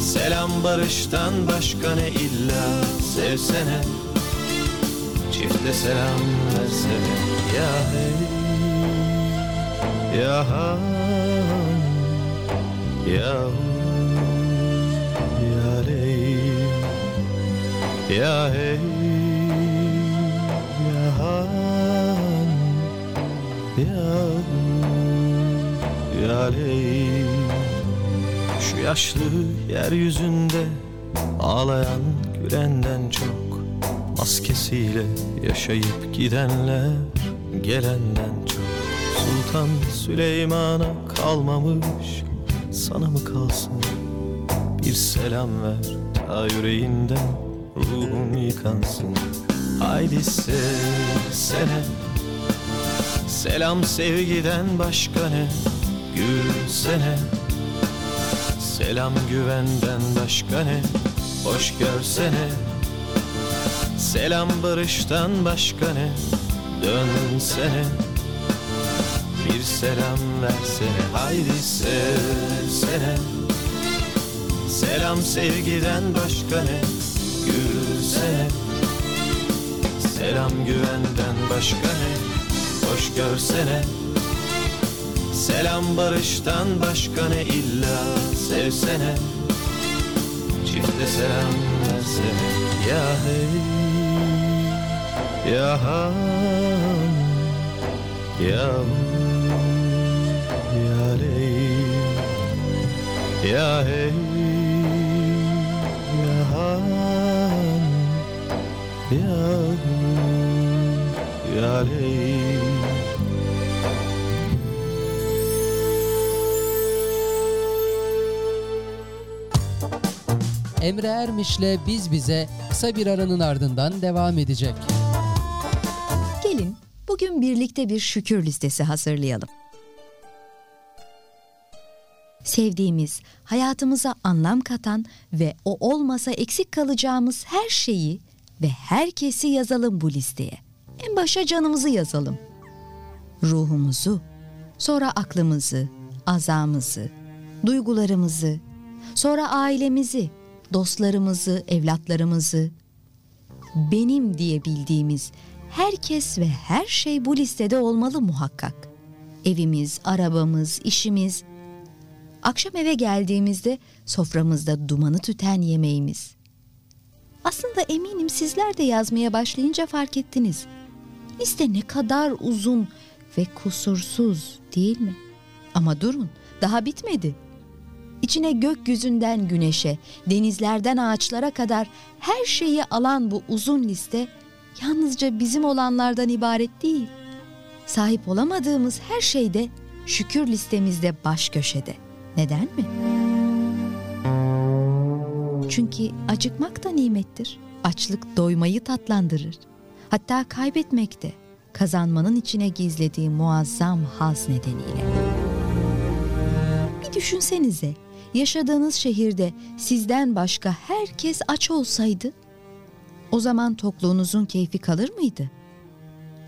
Selam barıştan başka ne illa? Sevsene. Çifte selam versene. Ya hey. Ya han Ya Ya ley Ya hey Ya Ya Şu yaşlı yeryüzünde Ağlayan gülenden çok Maskesiyle yaşayıp gidenler Gelenden çok. Sultan Süleyman'a kalmamış Sana mı kalsın? Bir selam ver ta yüreğinden Ruhum yıkansın. Haydi sevsene Selam sevgiden başka ne? Gülsene. Selam güvenden başka ne? Hoş görsene. Selam barıştan başka ne? Dönsene. Bir selam versene Haydi sevsene. Selam sevgiden başka ne? Gülsene. Selam güvenden başka ne Hoş görsene. Selam barıştan başka ne illa sevsene. Çifte selam versene. Ya hey Ya han Ya Ya ley Ya hey Ya han Ya Ya ley Emre Ermiş'le Biz Bize kısa bir aranın ardından devam edecek. Gelin bugün birlikte bir şükür listesi hazırlayalım. Sevdiğimiz, hayatımıza anlam katan ve o olmasa eksik kalacağımız her şeyi ve herkesi yazalım bu listeye. En başa canımızı yazalım. Ruhumuzu, sonra aklımızı, azamızı, duygularımızı, sonra ailemizi, dostlarımızı, evlatlarımızı, benim diye bildiğimiz herkes ve her şey bu listede olmalı muhakkak. Evimiz, arabamız, işimiz, akşam eve geldiğimizde soframızda dumanı tüten yemeğimiz. Aslında eminim sizler de yazmaya başlayınca fark ettiniz. Liste ne kadar uzun ve kusursuz değil mi? Ama durun, daha bitmedi. İçine gökyüzünden güneşe, denizlerden ağaçlara kadar her şeyi alan bu uzun liste yalnızca bizim olanlardan ibaret değil. Sahip olamadığımız her şey de şükür listemizde baş köşede. Neden mi? Çünkü acıkmak da nimettir. Açlık doymayı tatlandırır. Hatta kaybetmek de kazanmanın içine gizlediği muazzam haz nedeniyle. Bir düşünsenize, yaşadığınız şehirde sizden başka herkes aç olsaydı, o zaman tokluğunuzun keyfi kalır mıydı?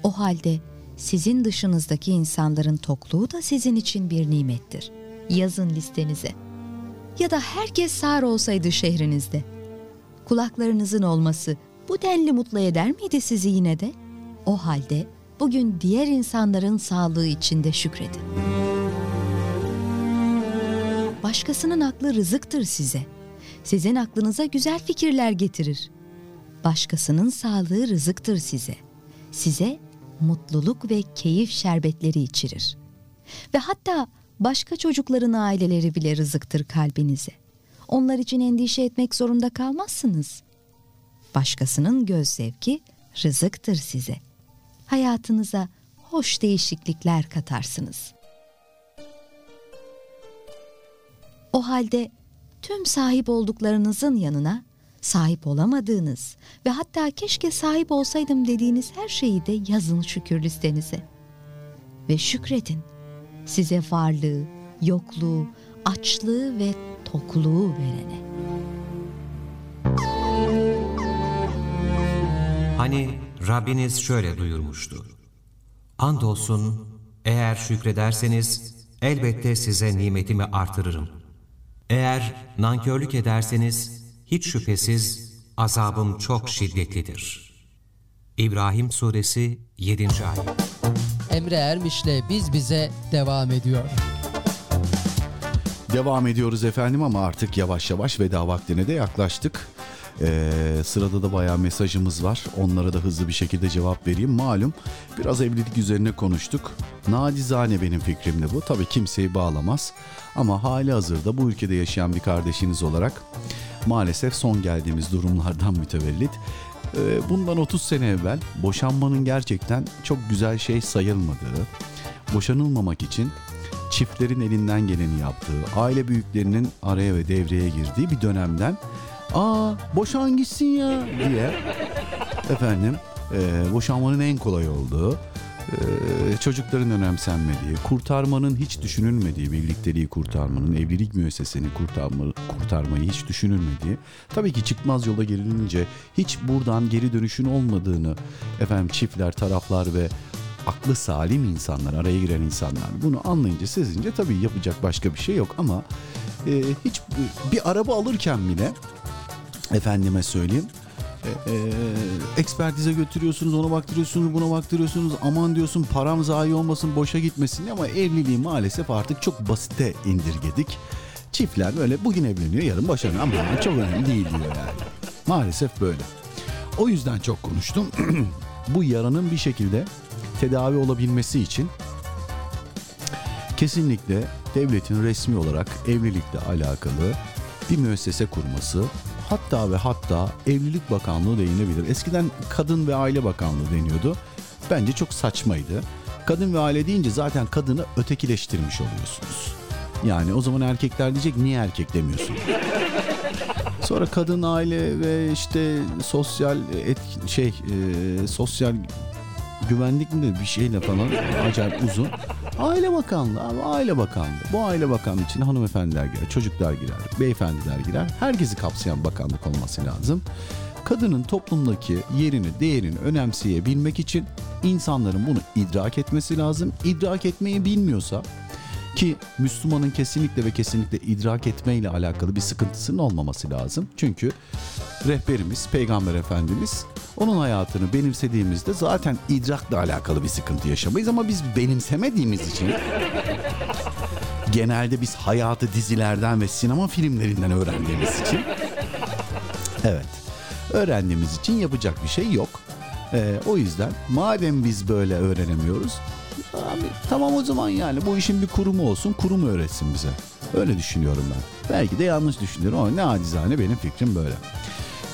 O halde sizin dışınızdaki insanların tokluğu da sizin için bir nimettir. Yazın listenize. Ya da herkes sağır olsaydı şehrinizde. Kulaklarınızın olması bu denli mutlu eder miydi sizi yine de? O halde bugün diğer insanların sağlığı için de şükredin. Başkasının aklı rızıktır size. Sizin aklınıza güzel fikirler getirir. Başkasının sağlığı rızıktır size. Size mutluluk ve keyif şerbetleri içirir. Ve hatta başka çocukların aileleri bile rızıktır kalbinize. Onlar için endişe etmek zorunda kalmazsınız. Başkasının göz zevki rızıktır size. Hayatınıza hoş değişiklikler katarsınız. O halde tüm sahip olduklarınızın yanına sahip olamadığınız ve hatta keşke sahip olsaydım dediğiniz her şeyi de yazın şükür listenize. Ve şükredin size varlığı, yokluğu, açlığı ve tokluğu verene. Hani Rabbiniz şöyle buyurmuştu. Andolsun eğer şükrederseniz elbette size nimetimi artırırım. Eğer nankörlük ederseniz hiç şüphesiz azabım çok şiddetlidir. İbrahim Suresi 7. Ayet Emre Ermiş'le Biz Bize devam ediyor. Devam ediyoruz efendim ama artık yavaş yavaş veda vaktine de yaklaştık. Ee, sırada da bayağı mesajımız var. Onlara da hızlı bir şekilde cevap vereyim. Malum biraz evlilik üzerine konuştuk. Nacizane benim fikrimde bu. Tabii kimseyi bağlamaz. Ama hali hazırda bu ülkede yaşayan bir kardeşiniz olarak maalesef son geldiğimiz durumlardan mütevellit e, bundan 30 sene evvel boşanmanın gerçekten çok güzel şey sayılmadığı, boşanılmamak için çiftlerin elinden geleni yaptığı, aile büyüklerinin araya ve devreye girdiği bir dönemden ''Aa boşan gitsin ya'' diye. Efendim e, boşanmanın en kolay olduğu, e, çocukların önemsenmediği, kurtarmanın hiç düşünülmediği, birlikteliği kurtarmanın, evlilik müesseseni kurtarma, kurtarmayı hiç düşünülmediği, tabii ki çıkmaz yola gelinince hiç buradan geri dönüşün olmadığını efendim çiftler, taraflar ve aklı salim insanlar, araya giren insanlar. Bunu anlayınca, sezince tabii yapacak başka bir şey yok ama e, hiç bir araba alırken bile efendime söyleyeyim e, e, ekspertize götürüyorsunuz, ona baktırıyorsunuz, buna baktırıyorsunuz. Aman diyorsun param zayi olmasın, boşa gitmesin ama evliliği maalesef artık çok basite indirgedik. Çiftler böyle bugün evleniyor, yarın boşanıyor ama çok önemli değil diyor yani. Maalesef böyle. O yüzden çok konuştum. Bu yaranın bir şekilde tedavi olabilmesi için kesinlikle devletin resmi olarak evlilikle alakalı bir müessese kurması hatta ve hatta Evlilik Bakanlığı denilebilir. Eskiden Kadın ve Aile Bakanlığı deniyordu. Bence çok saçmaydı. Kadın ve aile deyince zaten kadını ötekileştirmiş oluyorsunuz. Yani o zaman erkekler diyecek niye erkek demiyorsun? Sonra kadın aile ve işte sosyal et, şey e, sosyal güvenlik mi bir şeyle falan acayip uzun. Aile Bakanlığı abi Aile Bakanlığı. Bu Aile Bakanlığı için hanımefendiler girer, çocuklar girer, beyefendiler girer. Herkesi kapsayan bakanlık olması lazım. Kadının toplumdaki yerini, değerini önemseyebilmek için insanların bunu idrak etmesi lazım. İdrak etmeyi bilmiyorsa ki Müslümanın kesinlikle ve kesinlikle idrak etmeyle alakalı bir sıkıntısının olmaması lazım. Çünkü rehberimiz, Peygamber Efendimiz onun hayatını benimsediğimizde zaten idrakla alakalı bir sıkıntı yaşamayız ama biz benimsemediğimiz için genelde biz hayatı dizilerden ve sinema filmlerinden öğrendiğimiz için evet öğrendiğimiz için yapacak bir şey yok. Ee, o yüzden madem biz böyle öğrenemiyoruz abi tamam o zaman yani bu işin bir kurumu olsun kurum öğretsin bize. Öyle düşünüyorum ben. Belki de yanlış düşünüyorum ama ne acizane benim fikrim böyle.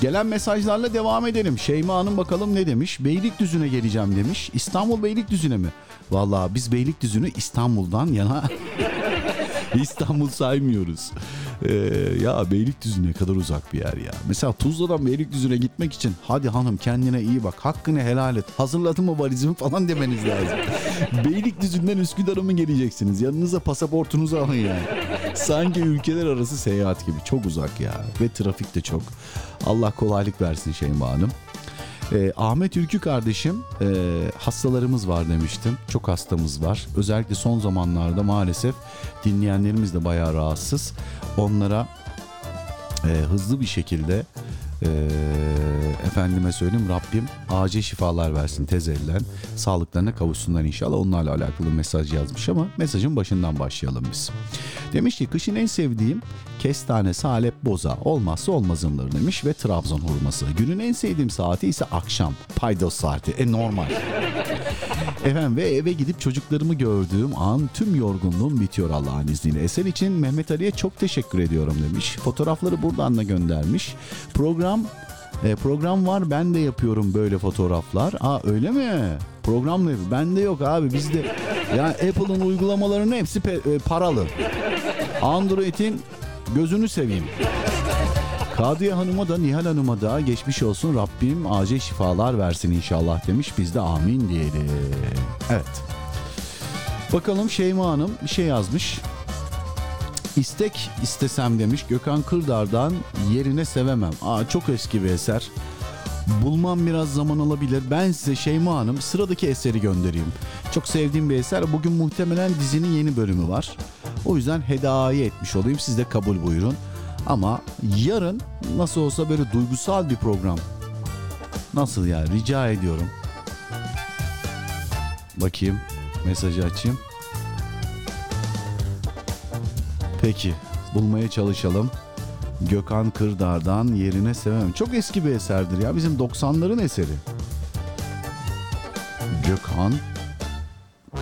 Gelen mesajlarla devam edelim. Şeyma Hanım bakalım ne demiş? Beylikdüzü'ne geleceğim demiş. İstanbul Beylikdüzü'ne mi? Vallahi biz Beylikdüzü'nü İstanbul'dan yana İstanbul saymıyoruz. Ee, ya Beylikdüzü ne kadar uzak bir yer ya. Mesela Tuzla'dan Beylikdüzü'ne gitmek için hadi hanım kendine iyi bak hakkını helal et. Hazırladın mı valizimi falan demeniz lazım. Beylikdüzü'nden Üsküdar'a mı geleceksiniz? Yanınıza pasaportunuzu alın yani. Sanki ülkeler arası seyahat gibi çok uzak ya. Ve trafik de çok. Allah kolaylık versin Şeyma Hanım. Ee, Ahmet Ülkü kardeşim e, hastalarımız var demiştim. Çok hastamız var. Özellikle son zamanlarda maalesef dinleyenlerimiz de bayağı rahatsız. Onlara e, hızlı bir şekilde e, efendime söyleyeyim Rabbim acil şifalar versin tez elden. Sağlıklarına kavuşsunlar inşallah. Onlarla alakalı mesaj yazmış ama mesajın başından başlayalım biz. Demiş ki kışın en sevdiğim kestane, salep, boza olmazsa olmazımdır demiş ve Trabzon hurması. Günün en sevdiğim saati ise akşam. Paydos saati. E normal. Efendim ve eve gidip çocuklarımı gördüğüm an tüm yorgunluğum bitiyor Allah'ın izniyle. Eser için Mehmet Ali'ye çok teşekkür ediyorum demiş. Fotoğrafları buradan da göndermiş. Program e, program var ben de yapıyorum böyle fotoğraflar. Aa öyle mi? Program ne? Bende yok abi bizde. Yani Apple'ın uygulamalarının hepsi pe- e, paralı. Android'in gözünü seveyim. Kadriye Hanım'a da Nihal Hanım'a da geçmiş olsun Rabbim acil şifalar versin inşallah demiş. Biz de amin diyelim. Evet. Bakalım Şeyma Hanım bir şey yazmış. İstek istesem demiş Gökhan Kırdar'dan yerine sevemem. Aa çok eski bir eser. Bulmam biraz zaman alabilir. Ben size Şeyma Hanım sıradaki eseri göndereyim. Çok sevdiğim bir eser. Bugün muhtemelen dizinin yeni bölümü var. O yüzden hediye etmiş olayım. Siz de kabul buyurun. Ama yarın nasıl olsa böyle duygusal bir program. Nasıl ya rica ediyorum. Bakayım mesajı açayım. Peki bulmaya çalışalım. Gökhan Kırdar'dan yerine sevemem. Çok eski bir eserdir ya bizim 90'ların eseri. Gökhan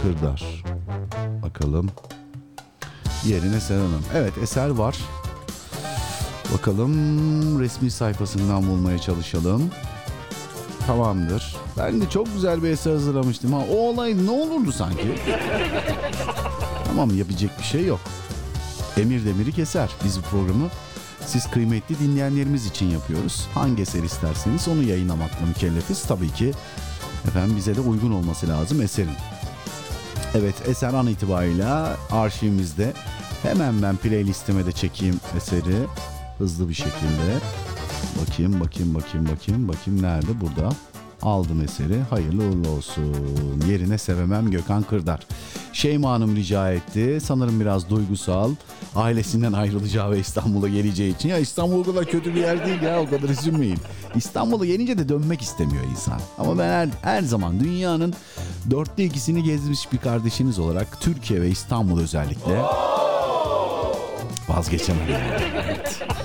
Kırdar. Bakalım. Yerine sevemem. Evet eser var. Bakalım resmi sayfasından bulmaya çalışalım. Tamamdır. Ben de çok güzel bir eser hazırlamıştım ha. O olay ne olurdu sanki? tamam yapacak bir şey yok. Emir demiri keser. Biz bu programı siz kıymetli dinleyenlerimiz için yapıyoruz. Hangi eser isterseniz onu yayınlamakla mükellefiz. Tabii ki efendim bize de uygun olması lazım eserin. Evet eser an itibariyle arşivimizde. Hemen ben playlistime de çekeyim eseri hızlı bir şekilde. Bakayım bakayım bakayım bakayım bakayım nerede burada. Aldım eseri. Hayırlı uğurlu olsun. Yerine sevemem Gökhan Kırdar. Şeyma Hanım rica etti. Sanırım biraz duygusal. Ailesinden ayrılacağı ve İstanbul'a geleceği için. Ya İstanbul kadar kötü bir yer değil ya o kadar üzülmeyin. İstanbul'a gelince de dönmek istemiyor insan. Ama ben her, her zaman dünyanın dörtte ikisini gezmiş bir kardeşiniz olarak Türkiye ve İstanbul özellikle vazgeçemem. Evet.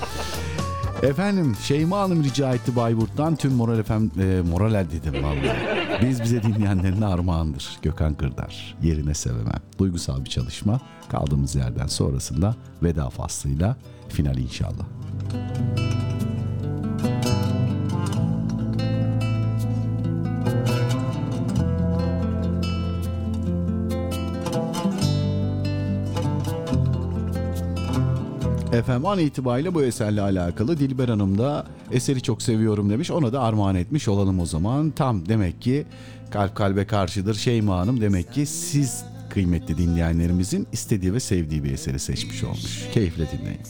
Efendim Şeyma Hanım rica etti Bayburt'tan tüm Moral FM, e, Moral dedim vallahi. Biz bize dinleyenlerine armağandır. Gökhan Kırdar. Yerine sevemem. Duygusal bir çalışma. Kaldığımız yerden sonrasında veda faslıyla final inşallah. Efendim an itibariyle bu eserle alakalı Dilber Hanım da eseri çok seviyorum demiş. Ona da armağan etmiş olalım o zaman. Tam demek ki kalp kalbe karşıdır Şeyma Hanım demek ki siz kıymetli dinleyenlerimizin istediği ve sevdiği bir eseri seçmiş olmuş. Keyifle dinleyin.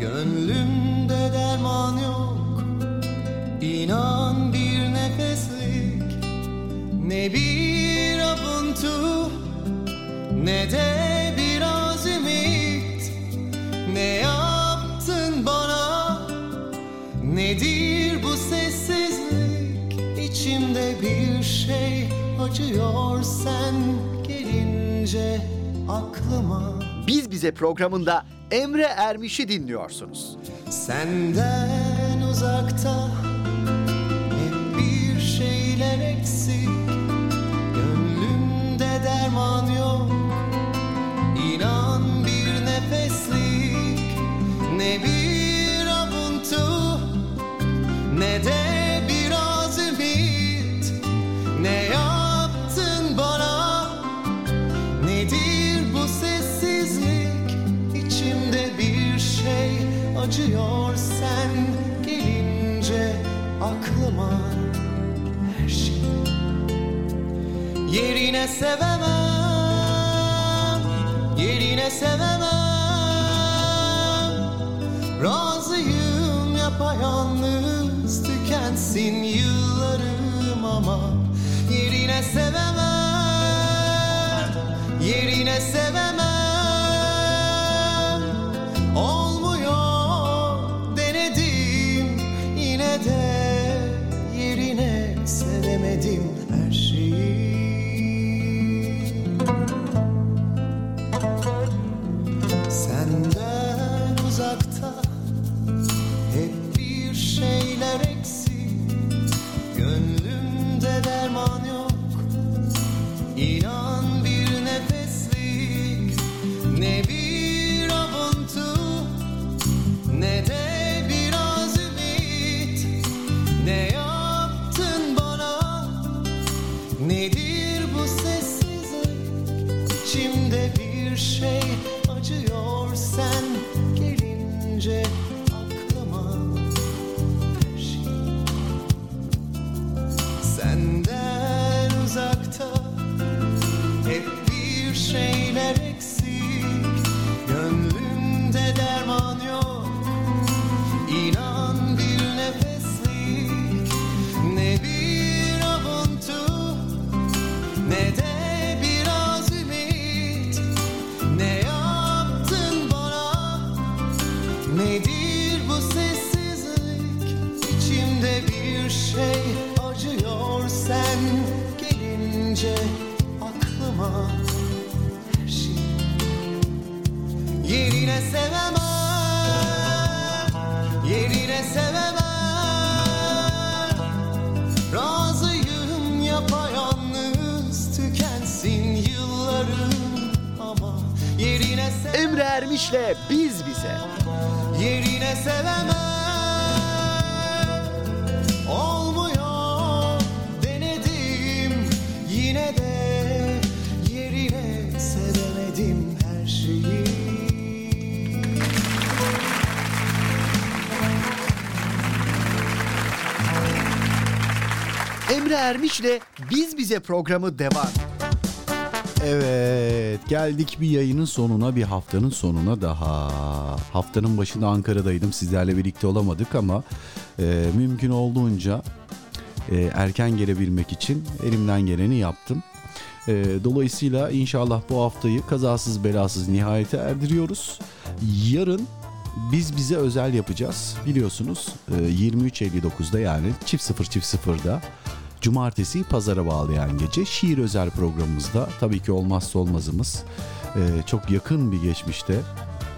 Gönlümde derman yok İnan bir nefeslik Ne bir avuntu Ne de ümit Ne yaptın bana? Nedir bu sessizlik? İçimde bir şey acıyor sen gelince aklıma. Biz Bize programında Emre Ermiş'i dinliyorsunuz. Senden uzakta hep bir şeyler eksik. Gönlümde derman yok Ne bir avuntu Ne de biraz ümit. Ne yaptın bana? Nedir bu sessizlik? İçimde bir şey acıyor sen gelince aklıma. Her şey Yerine sevemem, yerine sevemem Razıyım yapayalnız tükensin yıllarım ama Yerine sevemem, yerine sevemem. Olmuyor denedim yine de yerine sevemedim Ermiş'le Biz Bize. Yerine sevemem Olmuyor denedim Yine de yerine sevemedim her şeyi Emre Ermiş'le Biz Bize programı devam. Evet Evet geldik bir yayının sonuna bir haftanın sonuna daha. Haftanın başında Ankara'daydım sizlerle birlikte olamadık ama e, mümkün olduğunca e, erken gelebilmek için elimden geleni yaptım. E, dolayısıyla inşallah bu haftayı kazasız belasız nihayete erdiriyoruz. Yarın biz bize özel yapacağız biliyorsunuz e, 23.59'da yani çift 0 çift 0'da cumartesiyi pazara bağlayan gece şiir özel programımızda tabii ki olmazsa olmazımız e, çok yakın bir geçmişte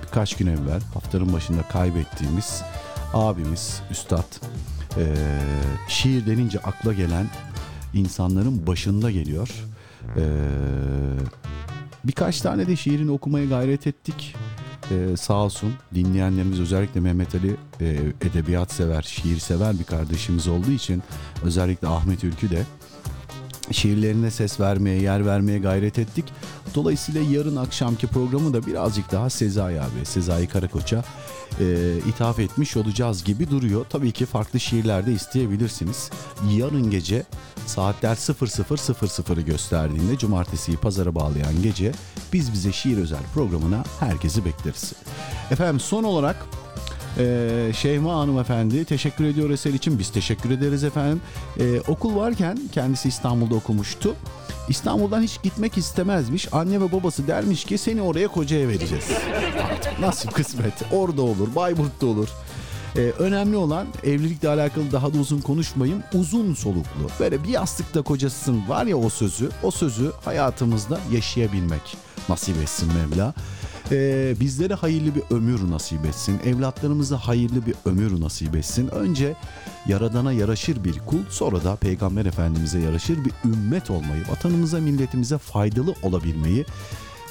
birkaç gün evvel haftanın başında kaybettiğimiz abimiz Üstad e, şiir denince akla gelen insanların başında geliyor. E, birkaç tane de şiirini okumaya gayret ettik. Ee, sağ olsun dinleyenlerimiz özellikle Mehmet Ali e, edebiyat sever, şiir sever bir kardeşimiz olduğu için özellikle Ahmet Ülkü de şiirlerine ses vermeye, yer vermeye gayret ettik. Dolayısıyla yarın akşamki programı da birazcık daha Sezai abi, Sezai Karakoç'a e, ithaf etmiş olacağız gibi duruyor. Tabii ki farklı şiirler de isteyebilirsiniz. Yarın gece saatler 00.00'ı gösterdiğinde cumartesiyi pazara bağlayan gece biz bize şiir özel programına herkesi bekleriz. Efendim son olarak ee, Şeyma hanımefendi teşekkür ediyor eser için. Biz teşekkür ederiz efendim. Ee, okul varken kendisi İstanbul'da okumuştu. İstanbul'dan hiç gitmek istemezmiş. Anne ve babası dermiş ki seni oraya kocaya vereceğiz. Artık nasip kısmet. Orada olur, Bayburt'ta olur. Ee, önemli olan evlilikle alakalı daha da uzun konuşmayayım. Uzun soluklu. Böyle bir yastıkta kocasın var ya o sözü. O sözü hayatımızda yaşayabilmek nasip etsin Mevla. Ee, bizlere hayırlı bir ömür nasip etsin. Evlatlarımıza hayırlı bir ömür nasip etsin. Önce Yaradan'a yaraşır bir kul, sonra da Peygamber Efendimiz'e yaraşır bir ümmet olmayı, vatanımıza, milletimize faydalı olabilmeyi,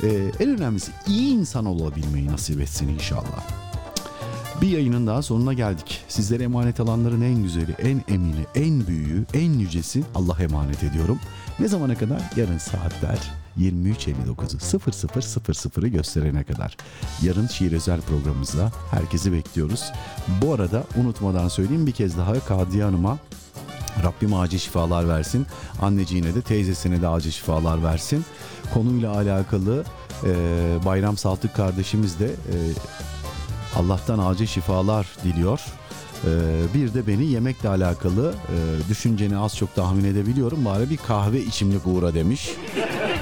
e, en önemlisi iyi insan olabilmeyi nasip etsin inşallah. Bir yayının daha sonuna geldik. Sizlere emanet alanların en güzeli, en emini, en büyüğü, en yücesi Allah'a emanet ediyorum. Ne zamana kadar? Yarın saatler 23.59'u 00.00'ı gösterene kadar. Yarın şiir özel programımızda herkesi bekliyoruz. Bu arada unutmadan söyleyeyim bir kez daha Kadiye Hanım'a Rabbim acil şifalar versin. Anneciğine de teyzesine de acil şifalar versin. Konuyla alakalı e, Bayram Saltık kardeşimiz de e, Allah'tan acil şifalar diliyor. Ee, bir de beni yemekle alakalı e, düşünceni az çok tahmin edebiliyorum. Bari bir kahve içimlik uğra demiş.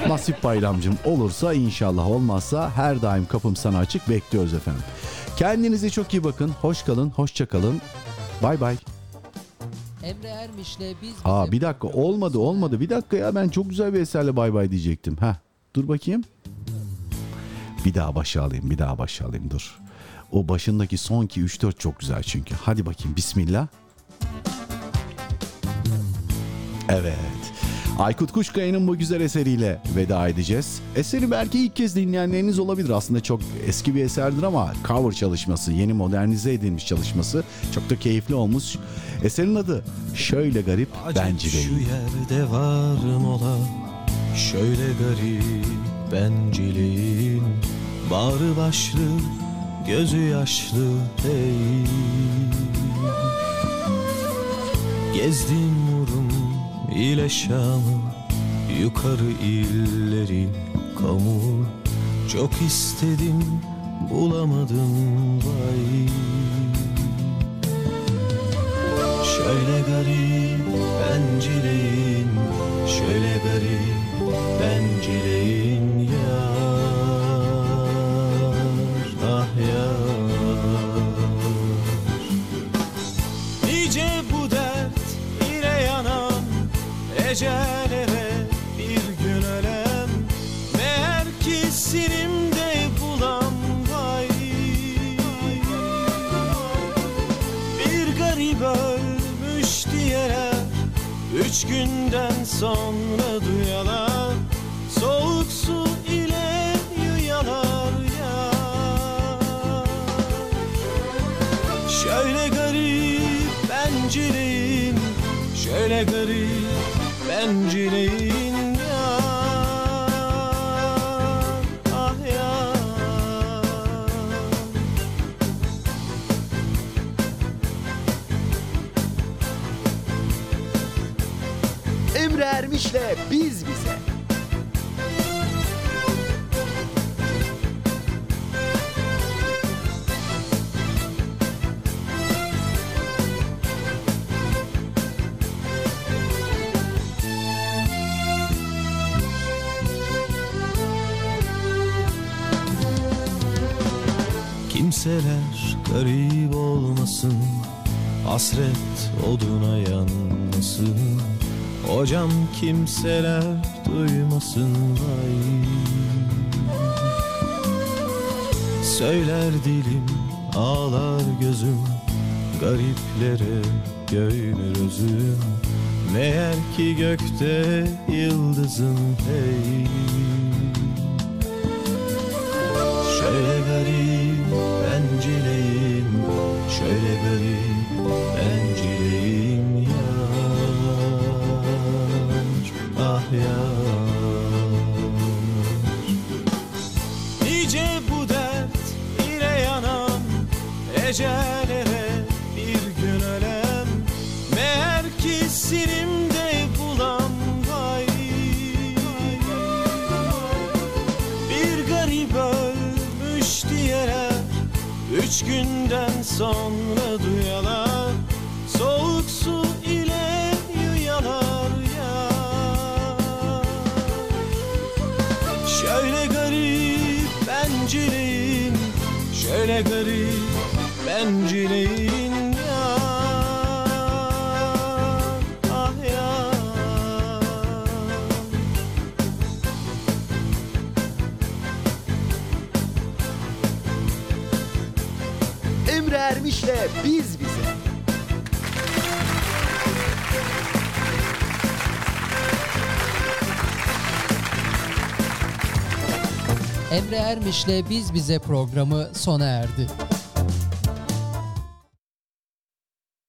Nasip bayramcım olursa inşallah olmazsa her daim kapım sana açık bekliyoruz efendim. Kendinize çok iyi bakın. Hoş kalın, hoşça kalın. Bay bay. Emre Ermiş'le biz. Aa bir dakika olmadı olmadı. Bir dakika ya ben çok güzel bir eserle bay bay diyecektim. Ha dur bakayım. Bir daha başa alayım, bir daha başa alayım dur. O başındaki son ki 3-4 çok güzel çünkü. Hadi bakayım bismillah. Evet. Aykut Kuşkaya'nın bu güzel eseriyle veda edeceğiz. Eseri belki ilk kez dinleyenleriniz olabilir. Aslında çok eski bir eserdir ama cover çalışması, yeni modernize edilmiş çalışması çok da keyifli olmuş. Eserin adı Şöyle Garip Bence Şu yerde var mola Şöyle garip bencilin Bağrı başlı Gözü yaşlı hey Gezdim Murum ile Şam'ı Yukarı illerin kamu Çok istedim bulamadım vay. Şöyle garip bencileyin Şöyle garip bencileyin sonra duyalar Soğuk su ile yuyalar ya Şöyle garip bencileyin Şöyle garip bencileyin Kimseler garip olmasın. Hasret oduna yanmasın. Hocam kimseler duymasın vay. Söyler dilim ağlar gözüm. Gariplere göynür özüm. Meğer ki gökte yıldızım hey günden sonra duyalar Ermiş'le Biz Bize programı sona erdi.